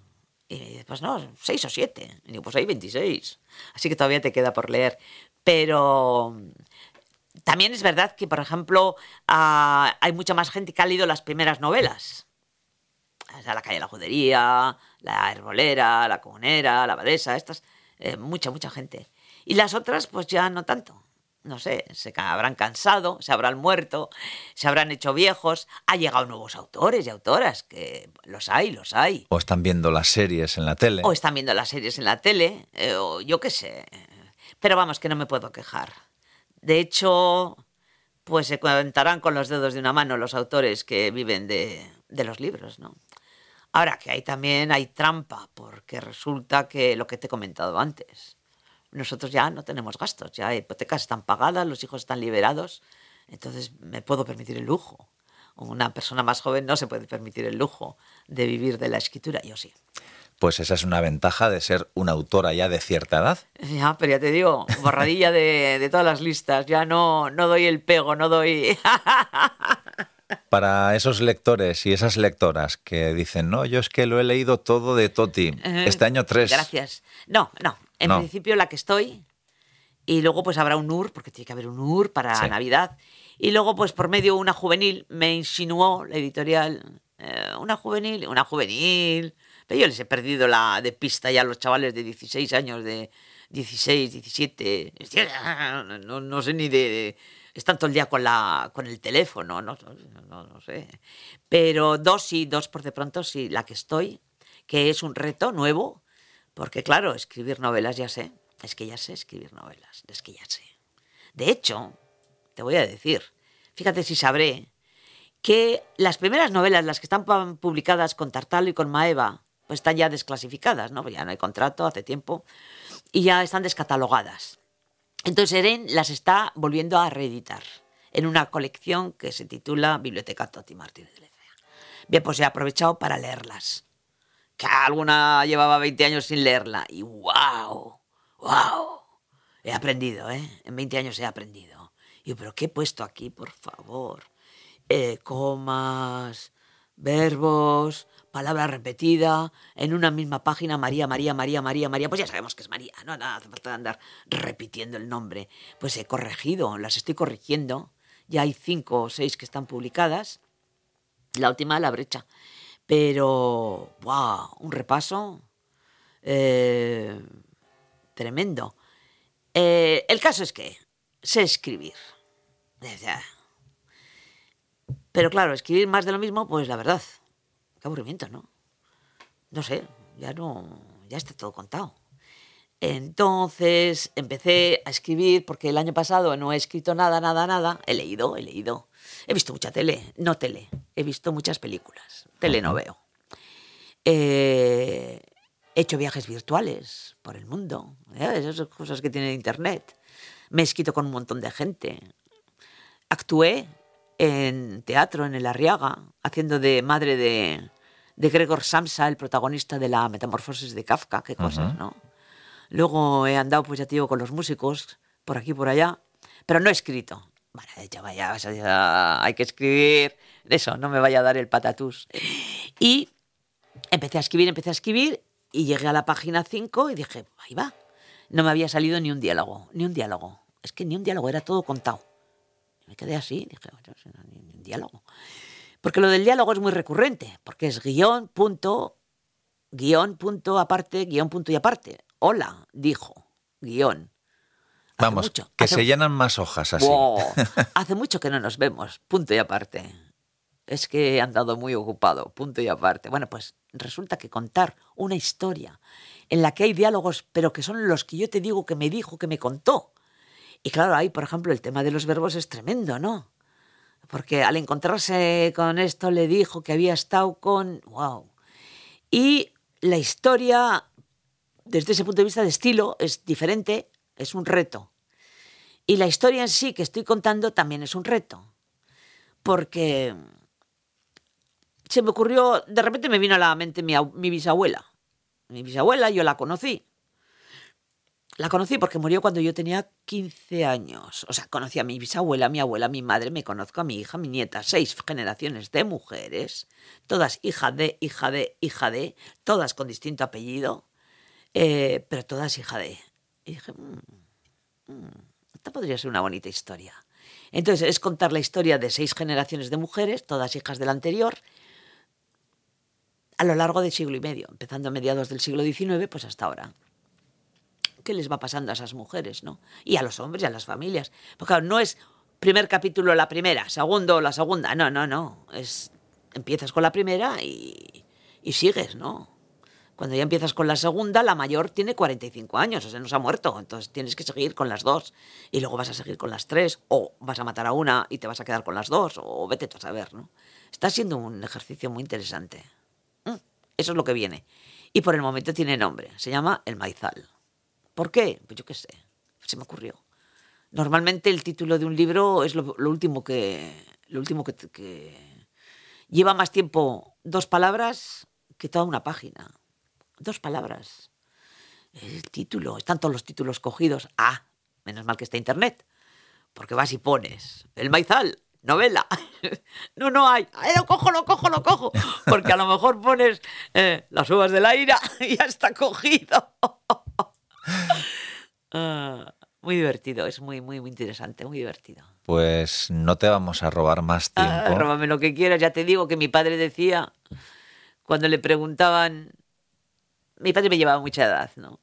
Y me dice, pues no, seis o siete. Y digo, pues hay 26. Así que todavía te queda por leer. Pero también es verdad que, por ejemplo, ah, hay mucha más gente que ha leído las primeras novelas. O sea, la calle de la judería, la herbolera, la comunera, la abadesa, estas, eh, mucha, mucha gente. Y las otras, pues ya no tanto. No sé, se habrán cansado, se habrán muerto, se habrán hecho viejos. Ha llegado nuevos autores y autoras, que los hay, los hay. O están viendo las series en la tele. O están viendo las series en la tele, eh, o yo qué sé. Pero vamos, que no me puedo quejar. De hecho, pues se contarán con los dedos de una mano los autores que viven de, de los libros, ¿no? Ahora que hay también hay trampa, porque resulta que lo que te he comentado antes, nosotros ya no tenemos gastos, ya hipotecas están pagadas, los hijos están liberados, entonces me puedo permitir el lujo. Una persona más joven no se puede permitir el lujo de vivir de la escritura, yo sí. Pues esa es una ventaja de ser una autora ya de cierta edad. Ya, pero ya te digo, borradilla de, de todas las listas. Ya no, no doy el pego, no doy. Para esos lectores y esas lectoras que dicen, no, yo es que lo he leído todo de Toti. Este año tres. Gracias. No, no. En No. principio la que estoy. Y luego pues habrá un UR, porque tiene que haber un UR para Sí. Navidad. Y luego pues por medio una juvenil me insinuó la editorial. eh, una juvenil, una juvenil. Pero yo les he perdido la de pista ya a los chavales de 16 años, de 16, 17. No, no, no sé ni de. Están todo el día con, la, con el teléfono, no, no, no sé. Pero dos sí, dos por de pronto sí, la que estoy, que es un reto nuevo, porque claro, escribir novelas ya sé, es que ya sé escribir novelas, es que ya sé. De hecho, te voy a decir, fíjate si sabré que las primeras novelas, las que están pu- publicadas con Tartalo y con Maeva, pues están ya desclasificadas, ¿no? Ya no hay contrato hace tiempo y ya están descatalogadas. Entonces Eren las está volviendo a reeditar en una colección que se titula Biblioteca Toti Martínez de Lecea. Bien, pues he aprovechado para leerlas. Que alguna llevaba 20 años sin leerla y ¡wow! ¡wow! He aprendido, ¿eh? En 20 años he aprendido. Y yo, ¿pero qué he puesto aquí, por favor? Eh, comas, verbos, palabra repetida, en una misma página, María, María, María, María, María, pues ya sabemos que es María, no nada, hace falta andar repitiendo el nombre. Pues he corregido, las estoy corrigiendo, ya hay cinco o seis que están publicadas, la última la brecha, pero, wow, un repaso eh, tremendo. Eh, el caso es que sé escribir. Pero claro, escribir más de lo mismo, pues la verdad, aburrimiento, ¿no? No sé, ya no, ya está todo contado. Entonces empecé a escribir porque el año pasado no he escrito nada, nada, nada. He leído, he leído. He visto mucha tele, no tele. He visto muchas películas. Tele no veo. Eh, he hecho viajes virtuales por el mundo. Esas cosas que tiene Internet. Me he escrito con un montón de gente. Actué en teatro en el Arriaga, haciendo de madre de, de Gregor Samsa, el protagonista de la Metamorfosis de Kafka. Qué cosas, ¿no? Luego he andado, pues ya te digo, con los músicos, por aquí y por allá, pero no he escrito. Bueno, ya vaya, ya hay que escribir, eso, no me vaya a dar el patatús. Y empecé a escribir, empecé a escribir, y llegué a la página 5 y dije, ahí va. No me había salido ni un diálogo, ni un diálogo. Es que ni un diálogo, era todo contado. Me quedé así, dije, "Bueno, no, ni, ni un diálogo. Porque lo del diálogo es muy recurrente, porque es guion, punto, guion, punto, aparte, guion, punto y aparte. Hola, dijo, guion. Hace Vamos, mucho, que hace- se llenan más hojas así. Wow, hace mucho que no nos vemos, punto y aparte. Es que he andado muy ocupado, punto y aparte. Bueno, pues resulta que contar una historia en la que hay diálogos, pero que son los que yo te digo que me dijo, que me contó. Y claro, ahí, por ejemplo, el tema de los verbos es tremendo, ¿no? Porque al encontrarse con esto le dijo que había estado con... ¡Wow! Y la historia, desde ese punto de vista de estilo, es diferente, es un reto. Y la historia en sí que estoy contando también es un reto. Porque se me ocurrió, de repente me vino a la mente mi, bisabuela. Mi bisabuela, yo la conocí. La conocí porque murió cuando yo tenía 15 años. O sea, conocí a mi bisabuela, a mi abuela, a mi madre, me conozco a mi hija, mi nieta, seis generaciones de mujeres, todas hija de, hija de, hija de, todas con distinto apellido, eh, pero todas hija de. Y dije, "Mm, mm, esta podría ser una bonita historia. Entonces, es contar la historia de seis generaciones de mujeres, todas hijas del anterior, a lo largo del siglo y medio, empezando a mediados del siglo XIX, pues hasta ahora. ¿Qué les va pasando a esas mujeres, no? Y a los hombres y a las familias. Porque no es primer capítulo la primera, segundo la segunda. No, no, no. Es empiezas con la primera y, y sigues, ¿no? Cuando ya empiezas con la segunda, la mayor tiene 45 años, o sea, no se ha muerto. Entonces tienes que seguir con las dos. Y luego vas a seguir con las tres. O vas a matar a una y te vas a quedar con las dos. O vete tú a saber, ¿no? Está siendo un ejercicio muy interesante. Mm, Eso es lo que viene. Y por el momento tiene nombre. Se llama El Maizal. ¿Por qué? Pues yo qué sé. Se me ocurrió. Normalmente el título de un libro es lo, último que. Lo último que. Lleva más tiempo dos palabras que toda una página. Dos palabras. El título. Están todos los títulos cogidos. Ah, menos mal que está internet. Porque vas y pones. El maizal. Novela. No, no hay. Ay, lo cojo, lo cojo, lo cojo. Porque a lo mejor pones eh, las uvas de la ira y ya está cogido. Ah, muy divertido, es muy, muy, muy interesante, muy divertido. Pues no te vamos a robar más tiempo. Ah, róbame lo que quieras, ya te digo que mi padre decía, cuando le preguntaban mi padre me llevaba mucha edad, ¿no?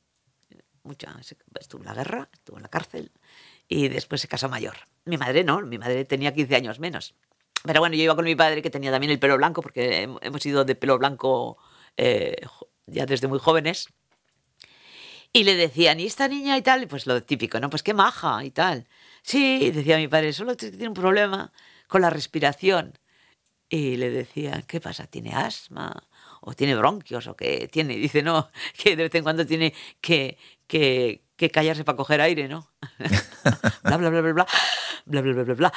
Mucha. Estuvo en la guerra, estuvo en la cárcel y después se casó mayor. Mi madre no, mi madre tenía 15 años menos. Pero bueno, yo iba con mi padre que tenía también el pelo blanco, porque hemos ido de pelo blanco eh, ya desde muy jóvenes. Y le decían, ¿y esta niña y tal? Pues lo típico, ¿no? Pues qué maja y tal. Sí, decía mi padre, solo tiene un problema con la respiración. Y le decía, ¿qué pasa? ¿Tiene asma? ¿O tiene bronquios? ¿O qué tiene? Y dice, no, que de vez en cuando tiene que, que, que callarse para coger aire, ¿no? bla, bla, bla, bla, bla, bla, bla, bla, bla, bla.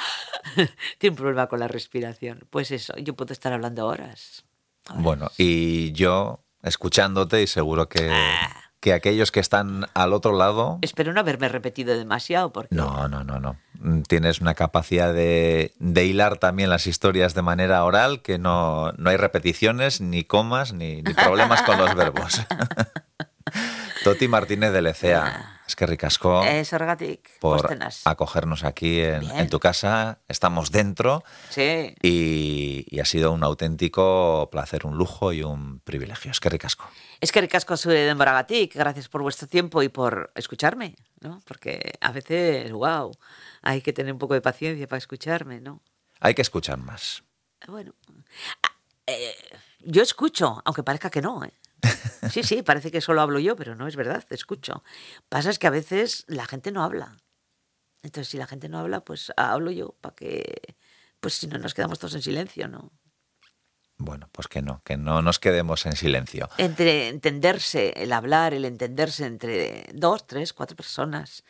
tiene un problema con la respiración. Pues eso, yo puedo estar hablando horas. horas. Bueno, y yo escuchándote y seguro que, Ah. Que aquellos que están al otro lado... Espero no haberme repetido demasiado, porque... No, no, no, no. Mm, Tienes una capacidad de, de hilar también las historias de manera oral que no, no hay repeticiones, ni comas, ni, ni problemas con los verbos. Toti Martínez de Lecea, es que ricasco Es por pues tenaz. acogernos aquí en, tu casa. Estamos dentro Sí. y, y ha sido un auténtico placer, un lujo y un privilegio. Es que ricasco. Es que ricasco zure denboragatik, gracias por vuestro tiempo y por escucharme, ¿no? Porque a veces, wow, hay que tener un poco de paciencia para escucharme, ¿no? Hay que escuchar más. Bueno, eh, yo escucho, aunque parezca que no, ¿eh? Sí, sí, parece que solo hablo yo, pero no es verdad, escucho. Pasa es que a veces la gente no habla. Entonces, si la gente no habla, pues hablo yo, para que, pues si no nos quedamos todos en silencio, ¿no? Bueno, pues que no, que no nos quedemos en silencio. entre entenderse, el hablar, el entenderse entre dos, tres, cuatro personas,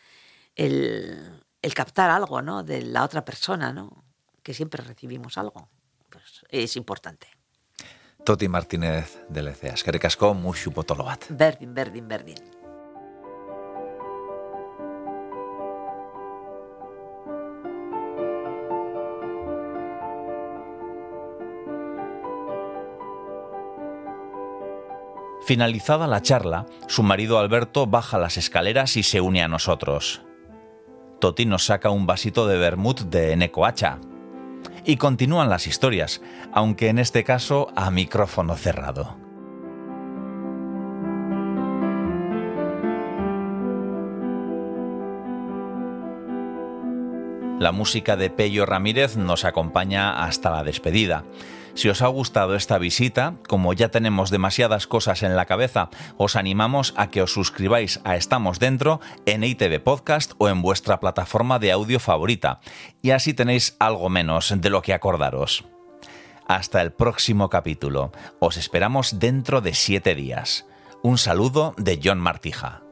el, el captar algo, ¿no? De la otra persona, ¿no? Que siempre recibimos algo. Pues es importante. Toti Martínez de Lecea, es que ricasco, mucho potolo bat. Berdin, berdin, berdin. Finalizada la charla, su marido Alberto baja las escaleras y se une a nosotros. Toti nos saca un vasito de vermut de Necoacha. Y continúan las historias, aunque en este caso a micrófono cerrado. La música de Pello Ramírez nos acompaña hasta la despedida. Si os ha gustado esta visita, como ya tenemos demasiadas cosas en la cabeza, os animamos a que os suscribáis a Estamos Dentro en ITV Podcast o en vuestra plataforma de audio favorita, y así tenéis algo menos de lo que acordaros. Hasta el próximo capítulo. Os esperamos dentro de siete días. Un saludo de John Martija.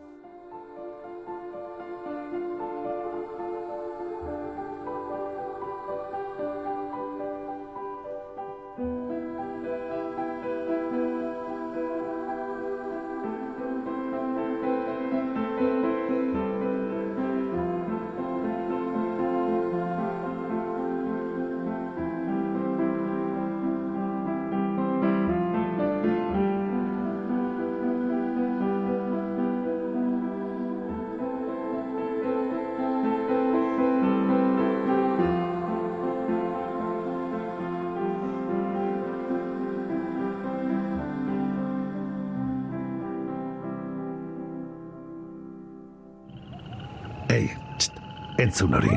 つなり